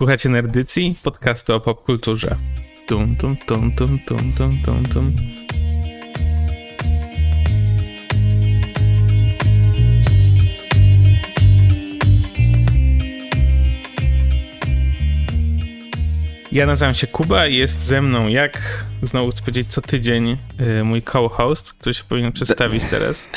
Słuchacie Nerdycji, podcastu o popkulturze. Tum, tum, tum, tum, tum, tum, tum, tum. Ja nazywam się Kuba i jest ze mną, jak znowu chcę powiedzieć, co tydzień y, mój co-host, który się powinien przedstawić teraz.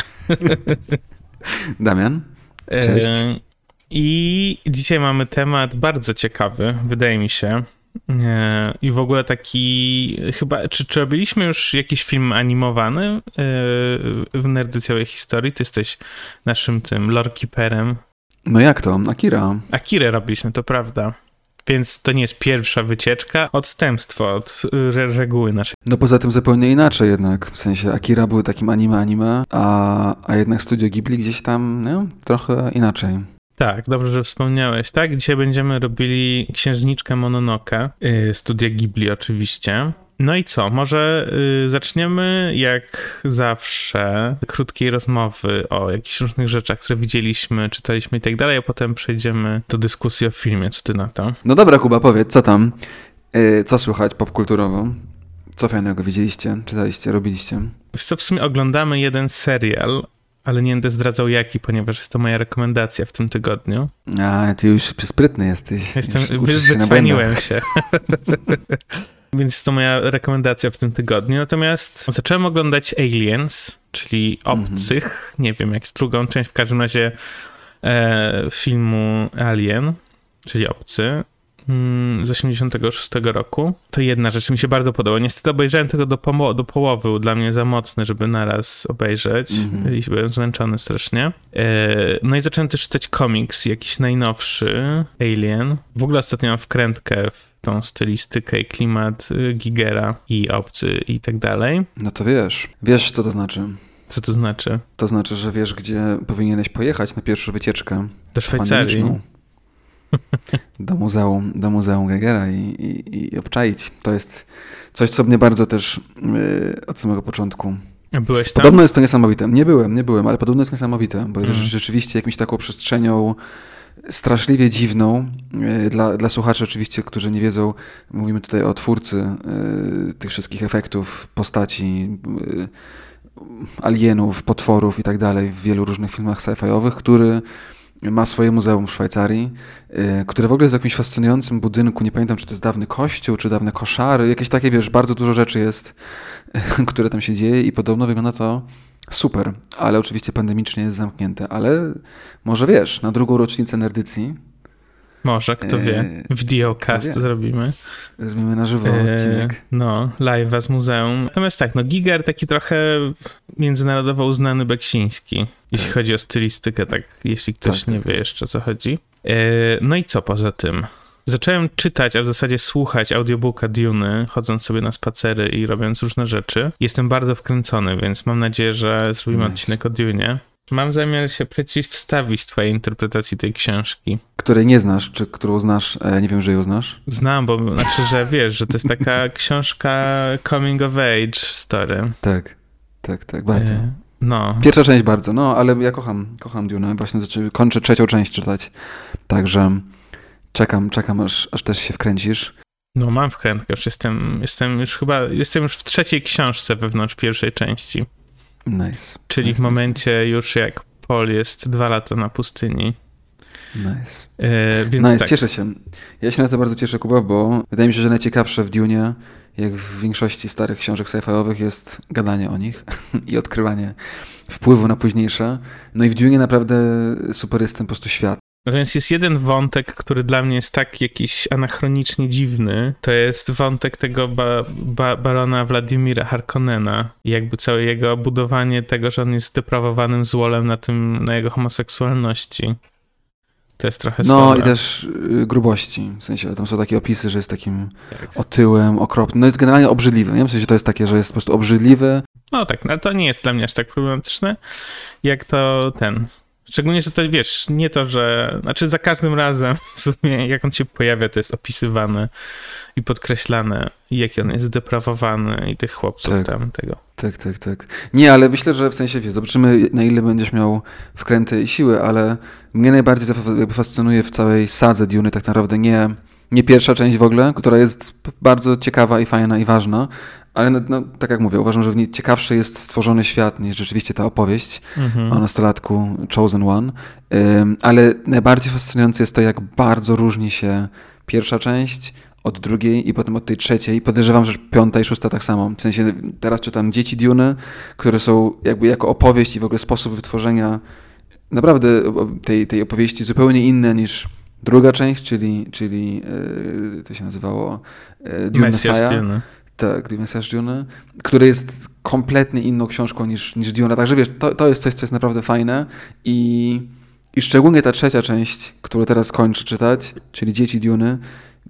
Damian. Cześć. E, I dzisiaj mamy temat bardzo ciekawy, wydaje mi się. E, I w ogóle taki, chyba, czy, czy robiliśmy już jakiś film animowany e, w Nerdy Całej Historii? Ty jesteś naszym tym lorekeeperem. No jak to? Akira. Akirę robiliśmy, to prawda. Więc to nie jest pierwsza wycieczka, odstępstwo od re reguły naszej. No poza tym zupełnie inaczej jednak, w sensie Akira był takim anime anime, a, a jednak Studio Ghibli gdzieś tam, no, trochę inaczej. Tak, dobrze, że wspomniałeś. Tak, dzisiaj będziemy robili Księżniczkę Mononoke, yy, Studia Ghibli oczywiście. No i co? Może y, zaczniemy jak zawsze krótkiej rozmowy o jakichś różnych rzeczach, które widzieliśmy, czytaliśmy i tak dalej, a potem przejdziemy do dyskusji o filmie. Co ty na to? No dobra, Kuba, powiedz, co tam? Y, co słychać popkulturowo? Co fajnego widzieliście, czytaliście, robiliście? Wiesz co, w sumie oglądamy jeden serial, ale nie będę zdradzał jaki, ponieważ jest to moja rekomendacja w tym tygodniu. A, ty już sprytny jesteś. Jestem, już się wycwaniłem się. Więc jest to moja rekomendacja w tym tygodniu. Natomiast zacząłem oglądać Aliens, czyli Obcych. Mm -hmm. Nie wiem, jak jest drugą część, w każdym razie e, filmu Alien, czyli Obcy z 86 roku. To jedna rzecz mi się bardzo podoba. Niestety obejrzałem tego do, do połowy, był dla mnie za mocny, żeby naraz obejrzeć mm -hmm. i byłem zmęczony strasznie. E, no i zacząłem też czytać komiks, jakiś najnowszy, Alien. W ogóle ostatnio mam wkrętkę w tą stylistykę i klimat y, Gigera i Obcy i tak dalej. No to wiesz. Wiesz, co to znaczy. Co to znaczy? To znaczy, że wiesz, gdzie powinieneś pojechać na pierwszą wycieczkę. Do Szwajcarii. Do muzeum, do muzeum Gegera i, i, i obczaić. To jest coś, co mnie bardzo też yy, od samego początku. Byłeś tam? Podobno jest to niesamowite. Nie byłem, nie byłem, ale podobno jest niesamowite, bo jest mm. rzeczywiście jakimś taką przestrzenią straszliwie dziwną. Yy, dla, dla słuchaczy oczywiście, którzy nie wiedzą, mówimy tutaj o twórcy yy, tych wszystkich efektów, postaci, yy, alienów, potworów i tak dalej w wielu różnych filmach sci-fiowych, który ma swoje muzeum w Szwajcarii, y, które w ogóle jest w jakimś fascynującym budynku. Nie pamiętam, czy to jest dawny kościół, czy dawne koszary. Jakieś takie, wiesz, bardzo dużo rzeczy jest, które tam się dzieje i podobno wygląda to super. Ale oczywiście pandemicznie jest zamknięte. Ale może wiesz, na drugą rocznicę nerdycji może, kto wie. Videocast wie. zrobimy. Zrobimy na żywo odcinek. No, live z muzeum. Natomiast tak, no Giger taki trochę międzynarodowo uznany Beksiński, jeśli tak. chodzi o stylistykę, tak, jeśli ktoś tak, nie tak, wie tak. jeszcze o co chodzi. E, no i co poza tym? Zacząłem czytać, a w zasadzie słuchać audiobooka Dune, chodząc sobie na spacery i robiąc różne rzeczy. Jestem bardzo wkręcony, więc mam nadzieję, że zrobimy nice. odcinek o Dune. Mam zamiar się przeciwstawić twojej interpretacji tej książki. Której nie znasz, czy którą znasz, e, nie wiem, że ją znasz? Znam, bo znaczy, że wiesz, że to jest taka książka coming of age story. Tak, tak, tak, bardzo. E, no. Pierwsza część bardzo, no, ale ja kocham, kocham Dune, właśnie znaczy, kończę trzecią część czytać, także czekam, czekam, aż, aż też się wkręcisz. No, mam wkrętkę, już jestem, jestem już chyba, jestem już w trzeciej książce wewnątrz pierwszej części. Nice. Czyli nice, w momencie nice. już jak Paul jest dwa lata na pustyni. Nice. E, więc nice, tak. cieszę się. Ja się na to bardzo cieszę, Kuba, bo wydaje mi się, że najciekawsze w Dune, jak w większości starych książek sci-fiowych, jest gadanie o nich i odkrywanie wpływu na późniejsze. No i w Dune naprawdę super jest ten po prostu świat. Natomiast jest jeden wątek, który dla mnie jest tak jakiś anachronicznie dziwny. To jest wątek tego ba ba barona Władimira Harkonnena. I jakby całe jego budowanie tego, że on jest zdeprawowanym złolem na tym, na jego homoseksualności. To jest trochę No słabe. i też y, grubości. W sensie tam są takie opisy, że jest takim tak. otyłym, okropnym. No jest generalnie obrzydliwy. Nie w sensie to jest takie, że jest po prostu obrzydliwy. No tak, no to nie jest dla mnie aż tak problematyczne, jak to ten Szczególnie, że to wiesz, nie to, że. Znaczy, za każdym razem, w sumie, jak on się pojawia, to jest opisywane i podkreślane, jaki on jest zdeprawowany i tych chłopców tak. tam tego. Tak, tak, tak. Nie, ale myślę, że w sensie, wiesz, zobaczymy, na ile będziesz miał wkręty i siły, ale mnie najbardziej fascynuje w całej sadze Duny tak naprawdę nie Nie pierwsza część w ogóle, która jest bardzo ciekawa i fajna i ważna, ale no, no, tak jak mówię, uważam, że w niej ciekawszy jest stworzony świat niż rzeczywiście ta opowieść mhm. o nastolatku Chosen One. Ale najbardziej fascynujące jest to, jak bardzo różni się pierwsza część od drugiej i potem od tej trzeciej. Podejrzewam, że piąta i szósta tak samo. W sensie teraz czytam Dzieci Dune, które są jakby jako opowieść i w ogóle sposób wytworzenia naprawdę tej, tej opowieści zupełnie inne niż druga część, czyli, czyli yy, to się nazywało yy, Dune Messiah. Dune. Tak, The Messiah Dune, który jest kompletnie inną książką niż, niż Dune. Także wiesz, to, to jest coś, co jest naprawdę fajne i, i szczególnie ta trzecia część, którą teraz kończę czytać, czyli Dzieci Dune,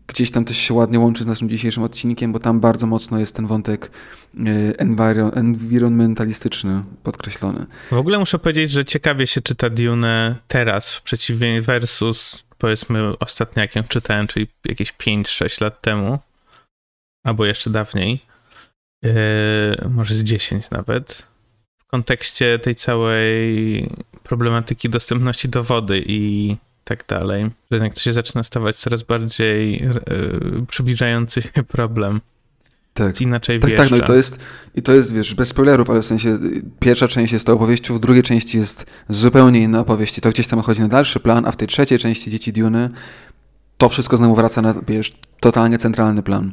gdzieś tam też się ładnie łączy z naszym dzisiejszym odcinkiem, bo tam bardzo mocno jest ten wątek e, enviro, environmentalistyczny podkreślony. W ogóle muszę powiedzieć, że ciekawie się czyta Dune teraz w przeciwieństwie versus powiedzmy ostatnio jak ją czytałem, czyli jakieś 5-6 lat temu, albo jeszcze dawniej, yy, może z 10 nawet, w kontekście tej całej problematyki dostępności do wody i tak dalej. Że jednak to się zaczyna stawać coraz bardziej yy, przybliżający się problem. Tak, inaczej tak, tak, no i to jest, i to jest, wiesz, bez spoilerów, ale w sensie pierwsza część jest tą opowieścią, w drugiej części jest zupełnie inna opowieść i to gdzieś tam chodzi na dalszy plan, a w tej trzeciej części Dzieci Duny to wszystko znowu wraca na, wiesz, totalnie centralny plan.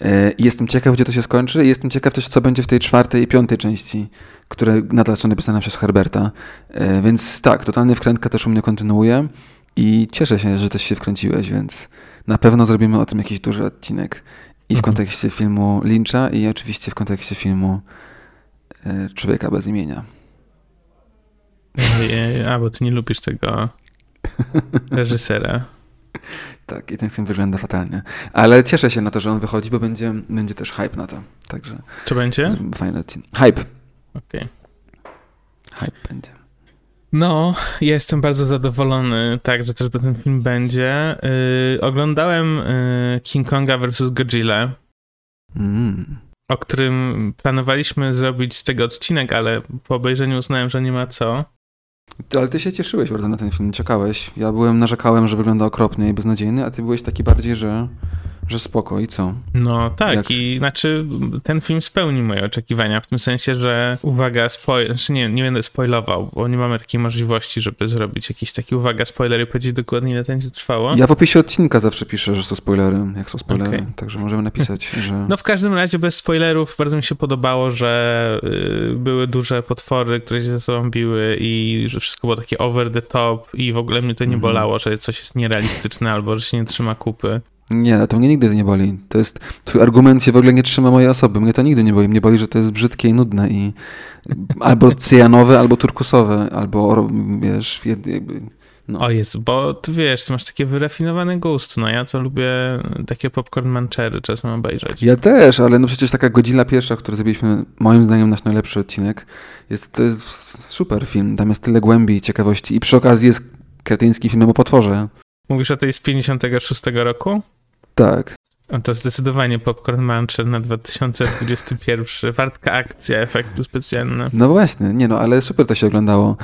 E, I jestem ciekaw, gdzie to się skończy i jestem ciekaw też, co będzie w tej czwartej i piątej części, które nadal są napisane przez Herberta. E, więc tak, totalnie wkrętka też u mnie kontynuuje. I cieszę się, że też się wkręciłeś, więc na pewno zrobimy o tym jakiś duży odcinek. I w mhm. kontekście filmu Lyncha, i oczywiście w kontekście filmu e, Człowieka bez imienia. A, bo ty nie lubisz tego reżysera. Tak, i ten film wygląda fatalnie. Ale cieszę się na to, że on wychodzi, bo będzie, będzie też hype na to. Także. Co będzie? Fajny odcinek. Hype. Okej. Okay. Hype będzie. No, ja jestem bardzo zadowolony, tak, że też ten film będzie. Yy, oglądałem yy, King Konga vs. Godzilla, mm. o którym planowaliśmy zrobić z tego odcinek, ale po obejrzeniu uznałem, że nie ma co. Ale ty się cieszyłeś bardzo na ten film, czekałeś. Ja byłem, narzekałem, że wygląda okropnie i beznadziejny, a ty byłeś taki bardziej, że że spoko i co? No tak, Jak? i znaczy ten film spełni moje oczekiwania, w tym sensie, że uwaga, spoiler, znaczy nie, nie będę spoilował, bo nie mamy takiej możliwości, żeby zrobić jakieś takie uwaga, spoilery i powiedzieć dokładnie ile będzie trwało. Ja w opisie odcinka zawsze piszę, że są spoilery, jak są spoilery, okay. także możemy napisać, że... No w każdym razie bez spoilerów bardzo mi się podobało, że y, były duże potwory, które się ze sobą biły i że wszystko było takie over the top i w ogóle mnie to nie mhm. bolało, że coś jest nierealistyczne albo że się nie trzyma kupy. Nie, to mnie nigdy nie boli. To jest, twój argument się w ogóle nie trzyma mojej osoby. Mnie to nigdy nie boli. Mnie boli, że to jest brzydkie i nudne i albo cyjanowe, albo turkusowe, albo wiesz, jakby... No. O Jezu, bo ty wiesz, ty masz takie wyrafinowane gust, no ja to lubię takie popcorn manchery, czasem obejrzeć. Ja też, ale no przecież taka godzina pierwsza, którą zrobiliśmy, moim zdaniem nasz najlepszy odcinek, jest, to jest super film, tam jest tyle głębi i ciekawości i przy okazji jest kretyński film o potworze. Mówisz o tej z 56 roku? Tak. To zdecydowanie Popcorn Mancher na 2021. Wartka akcja, efekty specjalne. No właśnie, nie no, ale super to się oglądało.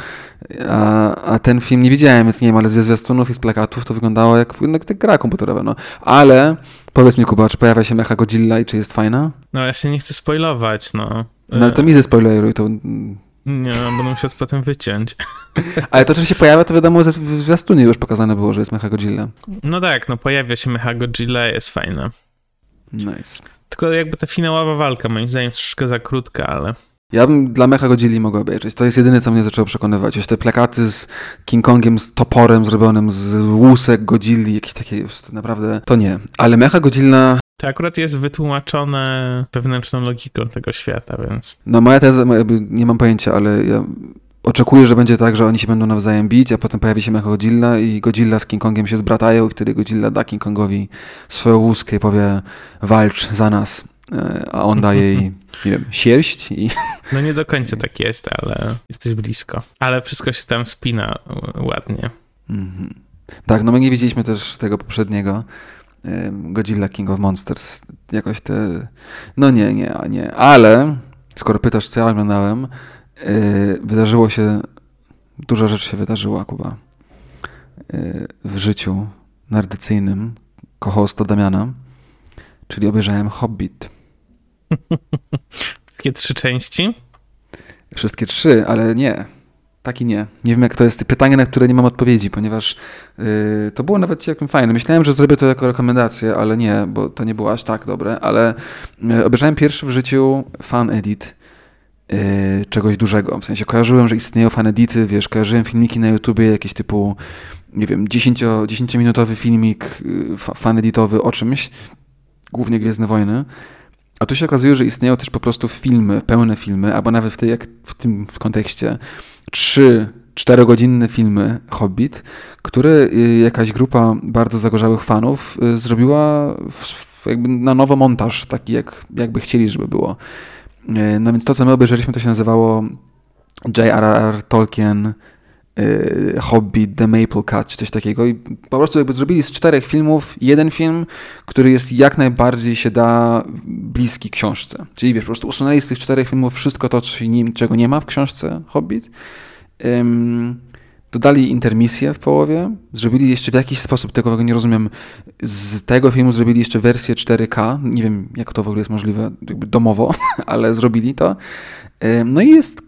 A, a ten film nie widziałem, więc nie wiem, ale ze zwiastunów i z plakatów to wyglądało jak, jak, jak gra komputerowa, no. Ale powiedz mi, Kuba, czy pojawia się Mecha Godzilla i czy jest fajna? No ja się nie chcę spoilować, no. No ale to mi ze spoileruj, to nie, będę musiał potem wyciąć. Ale to, że się pojawia, to wiadomo, że w zwiastunie już pokazane było, że jest Mecha Godzilla. No tak, no pojawia się Mecha Godzilla, jest fajne. Nice. Tylko jakby ta finałowa walka, moim zdaniem, troszeczkę za krótka, ale... Ja bym dla Mecha Godzilli mogł obejrzeć. To jest jedyne, co mnie zaczęło przekonywać. Już te plakaty z King Kongiem, z toporem zrobionym, z łusek Godzilli, jakieś takie, naprawdę, to nie. Ale Mecha Godzilla to akurat jest wytłumaczone wewnętrzną logiką tego świata, więc... No moja teza, nie mam pojęcia, ale ja oczekuję, że będzie tak, że oni się będą nawzajem bić, a potem pojawi się Godzilla i Godzilla z King Kongiem się zbratają i wtedy Godzilla da King Kongowi swoją łuskę i powie walcz za nas, e, a on daje jej, nie wiem, sierść i... No nie do końca tak jest, ale jesteś blisko. Ale wszystko się tam spina ładnie. Mhm. Tak, no my nie widzieliśmy też tego poprzedniego, Godzilla King of Monsters. Jakoś te... No nie, nie, nie. Ale skoro pytasz, co ja oglądałem, yy, wydarzyło się... Duża rzecz się wydarzyła, Kuba. Yy, w życiu nardycyjnym kohosta Damiana, czyli obejrzałem Hobbit. Wszystkie trzy części? Wszystkie trzy, ale nie. Tak i nie. Nie wiem, jak to jest pytanie, na które nie mam odpowiedzi, ponieważ yy, to było nawet całkiem fajne. Myślałem, że zrobię to jako rekomendację, ale nie, bo to nie było aż tak dobre, ale yy, obejrzałem pierwszy w życiu fan edit yy, czegoś dużego. W sensie kojarzyłem, że istnieją fan edity, wiesz, kojarzyłem filmiki na YouTubie, jakieś typu, nie wiem, 10-minutowy filmik yy, fan editowy o czymś, głównie Gwiezdne Wojny. A tu się okazuje, że istnieją też po prostu filmy, pełne filmy, albo nawet w, tej, jak w tym w kontekście trzy czterogodzinne filmy Hobbit, które y, jakaś grupa bardzo zagorzałych fanów y, zrobiła jakby na nowo montaż, taki jak, jakby chcieli, żeby było. Y, no więc to, co my obejrzeliśmy, to się nazywało J.R.R. Tolkien Hobbit, The Maple Cut, czy coś takiego i po prostu jakby zrobili z czterech filmów jeden film, który jest jak najbardziej się da bliski książce. Czyli wiesz, po prostu usunęli z tych czterech filmów wszystko to, czego nie ma w książce Hobbit dodali intermisję w połowie, zrobili jeszcze w jakiś sposób, tego nie rozumiem, z tego filmu zrobili jeszcze wersję 4K, nie wiem jak to w ogóle jest możliwe domowo, ale zrobili to. No i jest,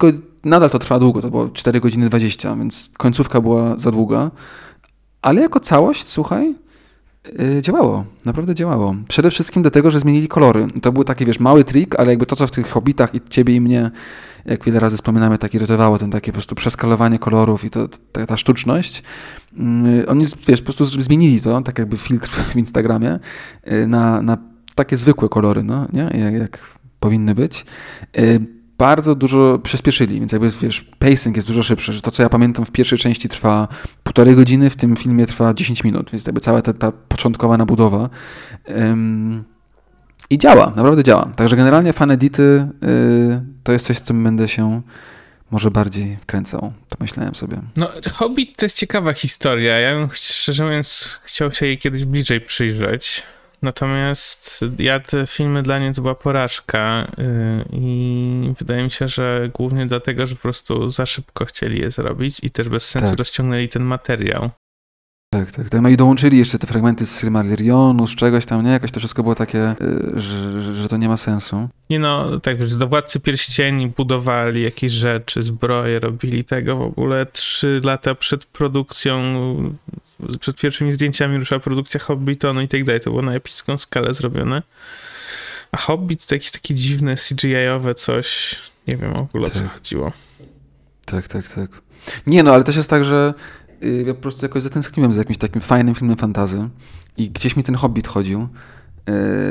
nadal to trwa długo, to było 4 godziny 20, więc końcówka była za długa, ale jako całość, słuchaj, y, działało, naprawdę działało. Przede wszystkim dlatego, że zmienili kolory. To był taki, wiesz, mały trik, ale jakby to, co w tych Hobbitach i ciebie i mnie jak wiele razy wspominamy, tak irytowało ten takie po prostu przeskalowanie kolorów i to, ta, ta sztuczność. Mm, oni, wiesz, po prostu zmienili to, tak jakby filtr w Instagramie, y, na, na takie zwykłe kolory, no, nie? Jak, jak powinny być y, bardzo dużo przyspieszyli, więc jakby wiesz, pacing jest dużo szybszy, że to co ja pamiętam w pierwszej części trwa półtorej godziny, w tym filmie trwa 10 minut, więc jakby cała ta, ta początkowa nabudowa i działa, naprawdę działa. Także generalnie fan edity yy, to jest coś, co będę się może bardziej kręcał. To myślałem sobie. No, Hobbit to jest ciekawa historia. Ja bym szczerze mówiąc chciał się jej kiedyś bliżej przyjrzeć. Natomiast ja te filmy dla mnie to była porażka yy, i wydaje mi się, że głównie dlatego, że po prostu za szybko chcieli je zrobić i też bez sensu tak. rozciągnęli ten materiał. Tak, tak, tak. No i dołączyli jeszcze te fragmenty z Silmarillionu, z czegoś tam, nie? Jakoś to wszystko było takie, y, że, że, że to nie ma sensu. Nie no, tak, wiesz, do Władcy Pierścieni budowali jakieś rzeczy, zbroje, robili tego w ogóle trzy lata przed produkcją, przed pierwszymi zdjęciami ruszyła produkcja Hobbitonu i tak dalej. To było na epicką skalę zrobione. A Hobbit to jakieś takie dziwne CGI-owe coś, nie wiem w ogóle o tak. co chodziło. Tak, tak, tak. Nie no, ale też jest tak, że Y, ja po prostu jakoś zatęskniłem za jakimś takim fajnym filmem fantazy i gdzieś mi ten Hobbit chodził.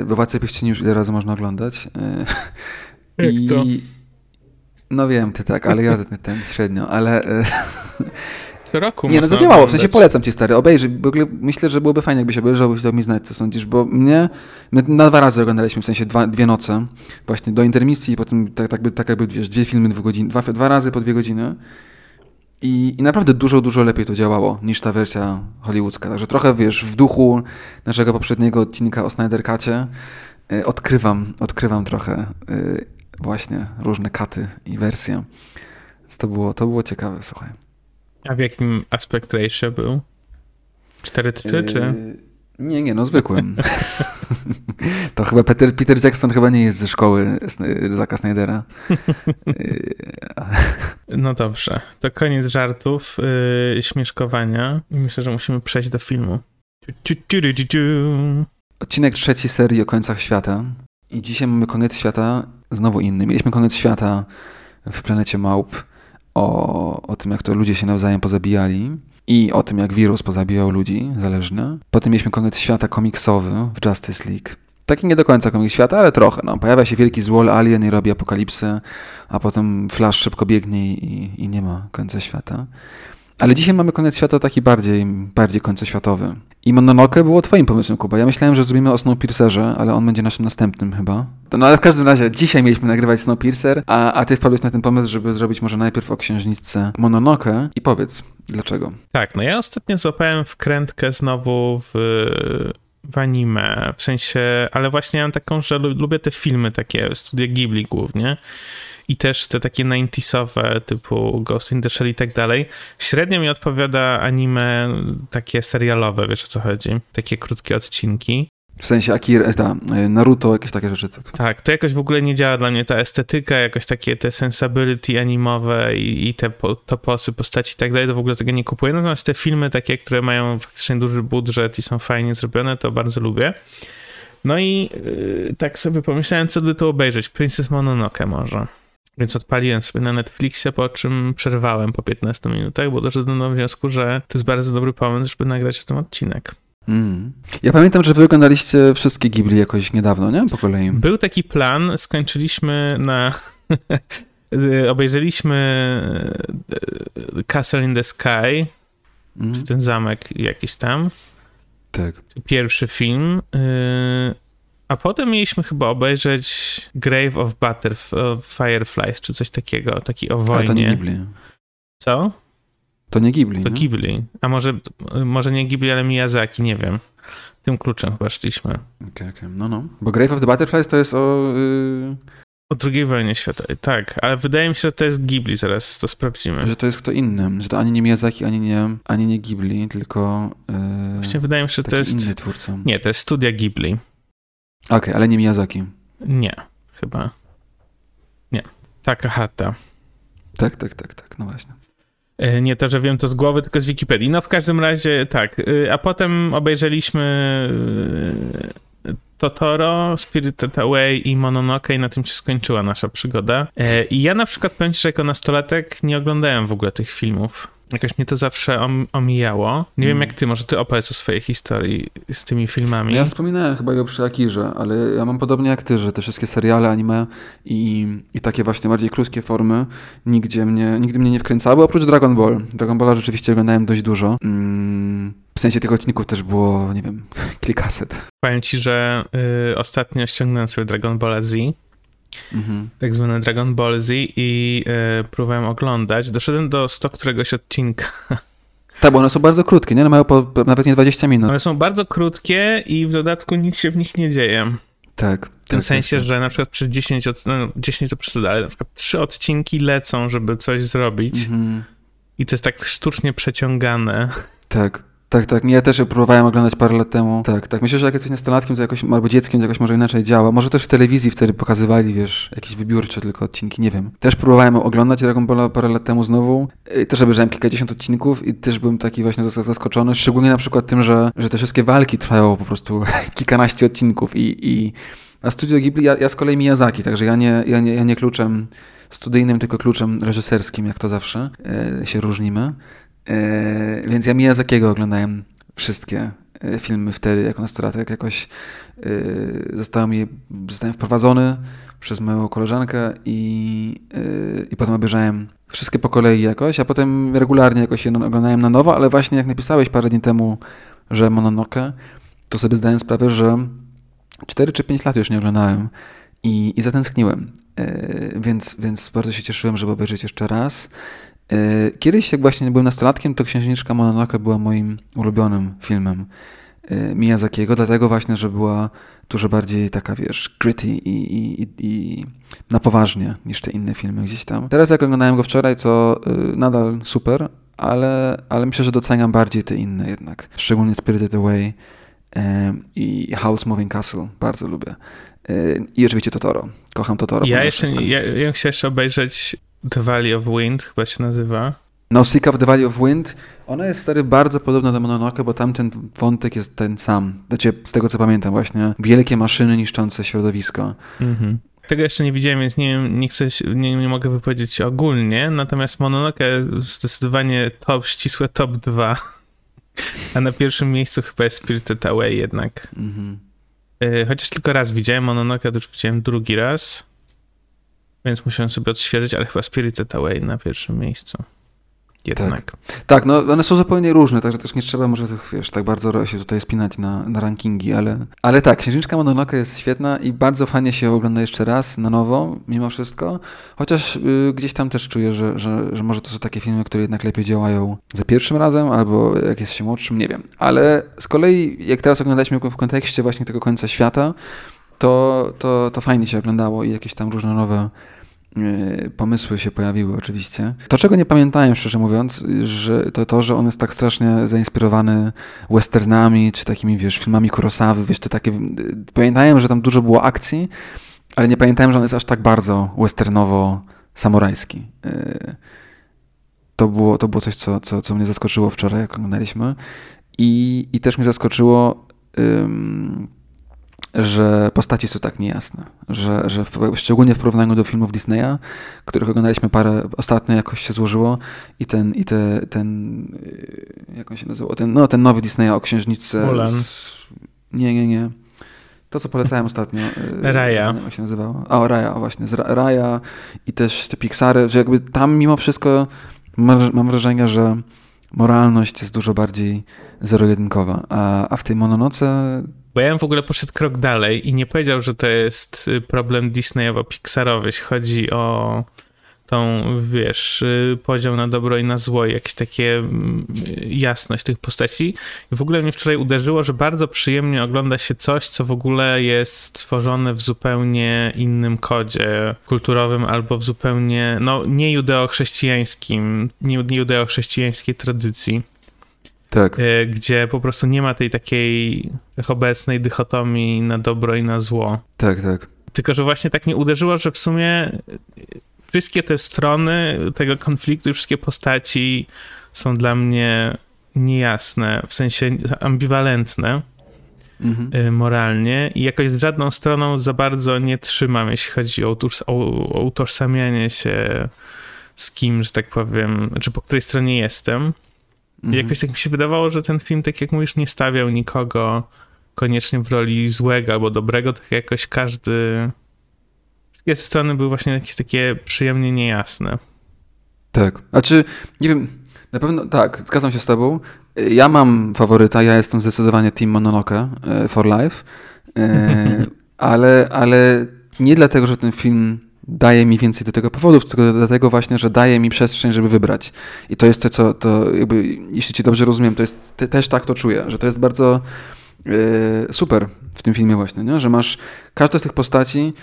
We Władcy Pierścieni już ile razy można oglądać. Y, Jak I... to? No wiem, ty tak, ale ja ten, ten średnio, ale... Y, roku Nie, no zadziałało, w sensie polecam ci stary, obejrzyj, w ogóle myślę, że byłoby fajnie, jakbyś obejrzał, byś dał mi znać, co sądzisz, bo mnie, my na dwa razy oglądaliśmy, w sensie dwa, dwie noce, właśnie do intermisji i potem tak, tak, tak jakby, wiesz, dwie filmy dwu godzin, dwa, dwa razy po dwie godziny i, I, naprawdę dużo, dużo lepiej to działało niż ta wersja hollywoodzka. Także trochę, wiesz, w duchu naszego poprzedniego odcinka o Snyder Cutie y, odkrywam, odkrywam trochę y, właśnie różne katy i wersje. Więc to było, to było ciekawe, słuchaj. A w jakim aspect ratio był? 4 3 czy? Y, nie, nie, no zwykłym. to chyba Peter, Peter Jackson chyba nie jest ze szkoły Zaka Snydera. no dobrze, to koniec żartów, yy, śmieszkowania i myślę, że musimy przejść do filmu. Odcinek trzeci serii o końcach świata. I dzisiaj mamy koniec świata znowu inny. Mieliśmy koniec świata w planecie Małp o, o tym, jak to ludzie się nawzajem pozabijali i o tym, jak wirus pozabijał ludzi, zależne. Potem mieliśmy koniec świata komiksowy w Justice League. Taki nie do końca komiks świata, ale trochę. No. Pojawia się wielki złol alien i robi apokalipsę, a potem Flash szybko biegnie i, i nie ma końca świata. Ale dzisiaj mamy koniec świata taki bardziej, bardziej końcoświatowy. I Mononoke było twoim pomysłem, Kuba. Ja myślałem, że zrobimy o Snowpiercerze, ale on będzie naszym następnym chyba. No ale w każdym razie, dzisiaj mieliśmy nagrywać Snowpiercer, a, a ty wpadłeś na ten pomysł, żeby zrobić może najpierw o księżniczce Mononoke i powiedz, dlaczego? Tak, no ja ostatnio złapałem wkrętkę znowu w, w anime, w sensie, ale właśnie mam taką, że lubię te filmy takie, studia Ghibli głównie i też te takie 90sowe typu Ghost in the Shell i tak dalej. Średnio mi odpowiada anime takie serialowe, wiesz o co chodzi? Takie krótkie odcinki. W sensie Akira, ta, Naruto, jakieś takie rzeczy. Tak. tak, to jakoś w ogóle nie działa dla mnie ta estetyka, jakoś takie te sensability animowe i, i te po, toposy, postaci i tak dalej, to w ogóle tego nie kupuję. Natomiast te filmy takie, które mają faktycznie duży budżet i są fajnie zrobione, to bardzo lubię. No i yy, tak sobie pomyślałem, co by tu obejrzeć. Princess Mononoke może. Więc odpaliłem sobie na Netflixie, po czym przerwałem po 15 minutach, bo doszedłem do wniosku, że to jest bardzo dobry pomysł, żeby nagrać tym odcinek. Mm. Ja pamiętam, że wy oglądaliście wszystkie Ghibli jakoś niedawno, nie? Po kolei. Był taki plan, skończyliśmy na... obejrzeliśmy e, Castle in the Sky, mm. czy ten zamek jakiś tam. Tak. Pierwszy film. Y, a potem mieliśmy chyba obejrzeć Grave of Butterflies, Fireflies, czy coś takiego, taki o wojnie. A to nie Ghibli. Co? To nie Ghibli. To nie? Ghibli. A może, może nie Ghibli, ale Miyazaki, nie wiem. Tym kluczem chyba szliśmy. Okej, okay, okej. Okay. No, no. Bo Grave of the Butterflies to jest o... Yy... O II wojnie światowej, tak. Ale wydaje mi się, że to jest Ghibli, zaraz to sprawdzimy. Że to jest kto inny. Że to ani nie Miyazaki, ani nie, ani nie Ghibli, tylko... Yy... Właśnie wydaje mi się, że to jest... inny twórca. Nie, to jest studia Ghibli. Okej, okay, ale nie Miyazaki. Nie, chyba. Nie. Takahata. Tak, tak, tak, tak, no właśnie. E, nie to, że wiem to z głowy, tylko z Wikipedii. No w każdym razie tak. E, a potem obejrzeliśmy e, Totoro, Spirited Away i Mononoke i na tym się skończyła nasza przygoda. I ja na przykład powiem ci, że jako nastolatek nie oglądałem w ogóle tych filmów. Jakoś mnie to zawsze om, omijało. Nie wiem hmm. jak ty, może ty opowiedz o swojej historii z tymi filmami. Ja wspominałem chyba go przy Akirze, ale ja mam podobnie jak ty, że te wszystkie seriale, anime i, i takie właśnie bardziej krótkie formy nigdzie mnie, nigdy mnie nie wkręcały, oprócz Dragon Ball. Dragon Balla rzeczywiście oglądałem dość dużo. Mm, w sensie tych odcinków też było, nie wiem, kilkaset. Powiem ci, że y, ostatnio ściągnąłem sobie Dragon Ball Z mhm. tak zwane Dragon Ball Z i e, próbowałem oglądać. Doszedłem do 100 któregoś odcinka. Tak, bo one są bardzo krótkie, nie? One mają po, nawet nie 20 minut. One są bardzo krótkie i w dodatku nic się w nich nie dzieje. Tak. W tym tak, sensie, tak, że na przykład przez 10, od, no 10 to przesada, ale na przykład 3 odcinki lecą, żeby coś zrobić mhm. i to jest tak sztucznie przeciągane. Tak. Tak, tak. Ja też próbowałem oglądać parę lat temu. Tak, tak. Myślę, że jak jesteś nastolatkiem, to jakoś, albo dzieckiem, to jakoś może inaczej działa. Może też w telewizji wtedy pokazywali, wiesz, jakieś wybiórcze tylko odcinki, nie wiem. Też próbowałem oglądać Dragon Ball parę lat temu znowu. I też obejrzałem kilkadziesiąt odcinków i też byłem taki właśnie zaskoczony, szczególnie na przykład tym, że, że te wszystkie walki trwają po prostu kilkanaście odcinków i, i a Studio Ghibli, ja, ja z kolei Miyazaki, także ja nie, ja nie, ja nie kluczem studyjnym, tylko kluczem reżyserskim, jak to zawsze e, się różnimy. E, więc ja Miyazakiego oglądałem wszystkie e, filmy wtedy jako nastolatek. Jakoś e, zostałem, mi, zostałem wprowadzony przez moją koleżankę i, i potem obejrzałem wszystkie po kolei jakoś, a potem regularnie jakoś je oglądałem na nowo, ale właśnie jak napisałeś parę dni temu, że Mononoke, to sobie zdałem sprawę, że 4 czy 5 lat już nie oglądałem i, i zatęskniłem. Więc, więc bardzo się cieszyłem, żeby obejrzeć jeszcze raz. E, kiedyś, jak właśnie byłem nastolatkiem, to Księżniczka Mononoke była moim ulubionym filmem e, Miyazakiego, dlatego właśnie, że była dużo bardziej taka, wiesz, gritty i, i, i na poważnie niż te inne filmy gdzieś tam. Teraz jak oglądałem go wczoraj, to e, nadal super, ale, ale myślę, że doceniam bardziej te inne jednak. Szczególnie Spirited Away i House Moving Castle. Bardzo lubię. I oczywiście Totoro. Kocham Totoro. Ja jeszcze, ja, ja chciałem jeszcze obejrzeć The Valley of Wind chyba się nazywa. Nausicaa of the Valley of Wind, ona jest stary bardzo podobna do Mononoke, bo tamten wątek jest ten sam. Znaczy, z tego co pamiętam właśnie, wielkie maszyny niszczące środowisko. Mhm. Tego jeszcze nie widziałem, więc nie, nie, chcę, nie, nie mogę wypowiedzieć ogólnie, natomiast Mononoke zdecydowanie top, ścisłe top 2. A na pierwszym miejscu chyba jest Spirited Away jednak. Mhm. Y, chociaż tylko raz widziałem Mononoke, to już widziałem drugi raz. Więc musiałem sobie odświeżyć, ale chyba Spirited Away na pierwszym miejscu. Jednak. Tak. tak, no one są zupełnie różne, także też nie trzeba może tych, wiesz, tak bardzo się tutaj spinać na, na rankingi, ale, ale tak, Księżniczka Mononoke jest świetna i bardzo fajnie się ogląda jeszcze raz na nowo, mimo wszystko, chociaż y, gdzieś tam też czuję, że, że, że może to są takie filmy, które jednak lepiej działają za pierwszym razem, albo jak jest się młodszym, nie wiem, ale z kolei jak teraz oglądaliśmy w kontekście właśnie tego końca świata, to, to, to fajnie się oglądało i jakieś tam różne nowe pomysły się pojawiły oczywiście. To, czego nie pamiętałem, szczerze mówiąc, że to to, że on jest tak strasznie zainspirowany westernami, czy takimi, wiesz, filmami Kurosawy, wiesz, te takie... Pamiętałem, że tam dużo było akcji, ale nie pamiętałem, że on jest aż tak bardzo westernowo-samurajski. To było, to było coś, co, co, co mnie zaskoczyło wczoraj, jak oglądaliśmy. I, i też mnie zaskoczyło, że postaci są tak niejasne. Że, że w, szczególnie w porównaniu do filmów Disneya, których oglądaliśmy parę, ostatnio jakoś się złożyło i ten, i te, ten y, jak on się nazywał, ten, no ten nowy Disneya o księżniczce. Mulan. Z, nie, nie, nie. To, co polecałem ostatnio. Y, Raya. Jak się nazywało? O, Raya, właśnie. Z Raya i też te Pixary, że jakby tam mimo wszystko mam wrażenie, że moralność jest dużo bardziej zero-jedynkowa, a, a w tej mononoce... Bo ja bym w ogóle poszedł krok dalej i nie powiedział, że to jest problem Disneyowo-Pixarowy, jeśli chodzi o tą, wiesz, y, podział na dobro i na zło, jakieś takie mm, jasność tych postaci. I w ogóle mnie wczoraj uderzyło, że bardzo przyjemnie ogląda się coś, co w ogóle jest stworzone w zupełnie innym kodzie kulturowym albo w zupełnie, no, nie judeo-chrześcijańskim, nie judeo-chrześcijańskiej tradycji. Tak. Y, gdzie po prostu nie ma tej takiej obecnej dychotomii na dobro i na zło. Tak, tak. Tylko, że właśnie tak mnie uderzyło, że w sumie wszystkie te strony tego konfliktu i wszystkie postaci są dla mnie niejasne, w sensie ambiwalentne mhm. Y, moralnie i jakoś z żadną stroną za bardzo nie trzymam, jeśli chodzi o, o, utożsamianie się z kim, że tak powiem, czy po której stronie jestem. Mhm. Jakoś tak mi się wydawało, że ten film, tak jak mówisz, nie stawiał nikogo koniecznie w roli złego albo dobrego, tak jakoś każdy wszystkie strony były właśnie jakieś takie przyjemnie niejasne. Tak. Znaczy, nie wiem, na pewno tak, zgadzam się z tobą. Ja mam faworyta, ja jestem zdecydowanie Team Mononoke for Life, e, ale, ale nie dlatego, że ten film daje mi więcej do tego powodów, tylko dlatego właśnie, że daje mi przestrzeń, żeby wybrać. I to jest to, co, to jakby, jeśli ci dobrze rozumiem, to jest, te, też tak to czuję, że to jest bardzo e, super w tym filmie właśnie, nie? że masz każdą z tych postaci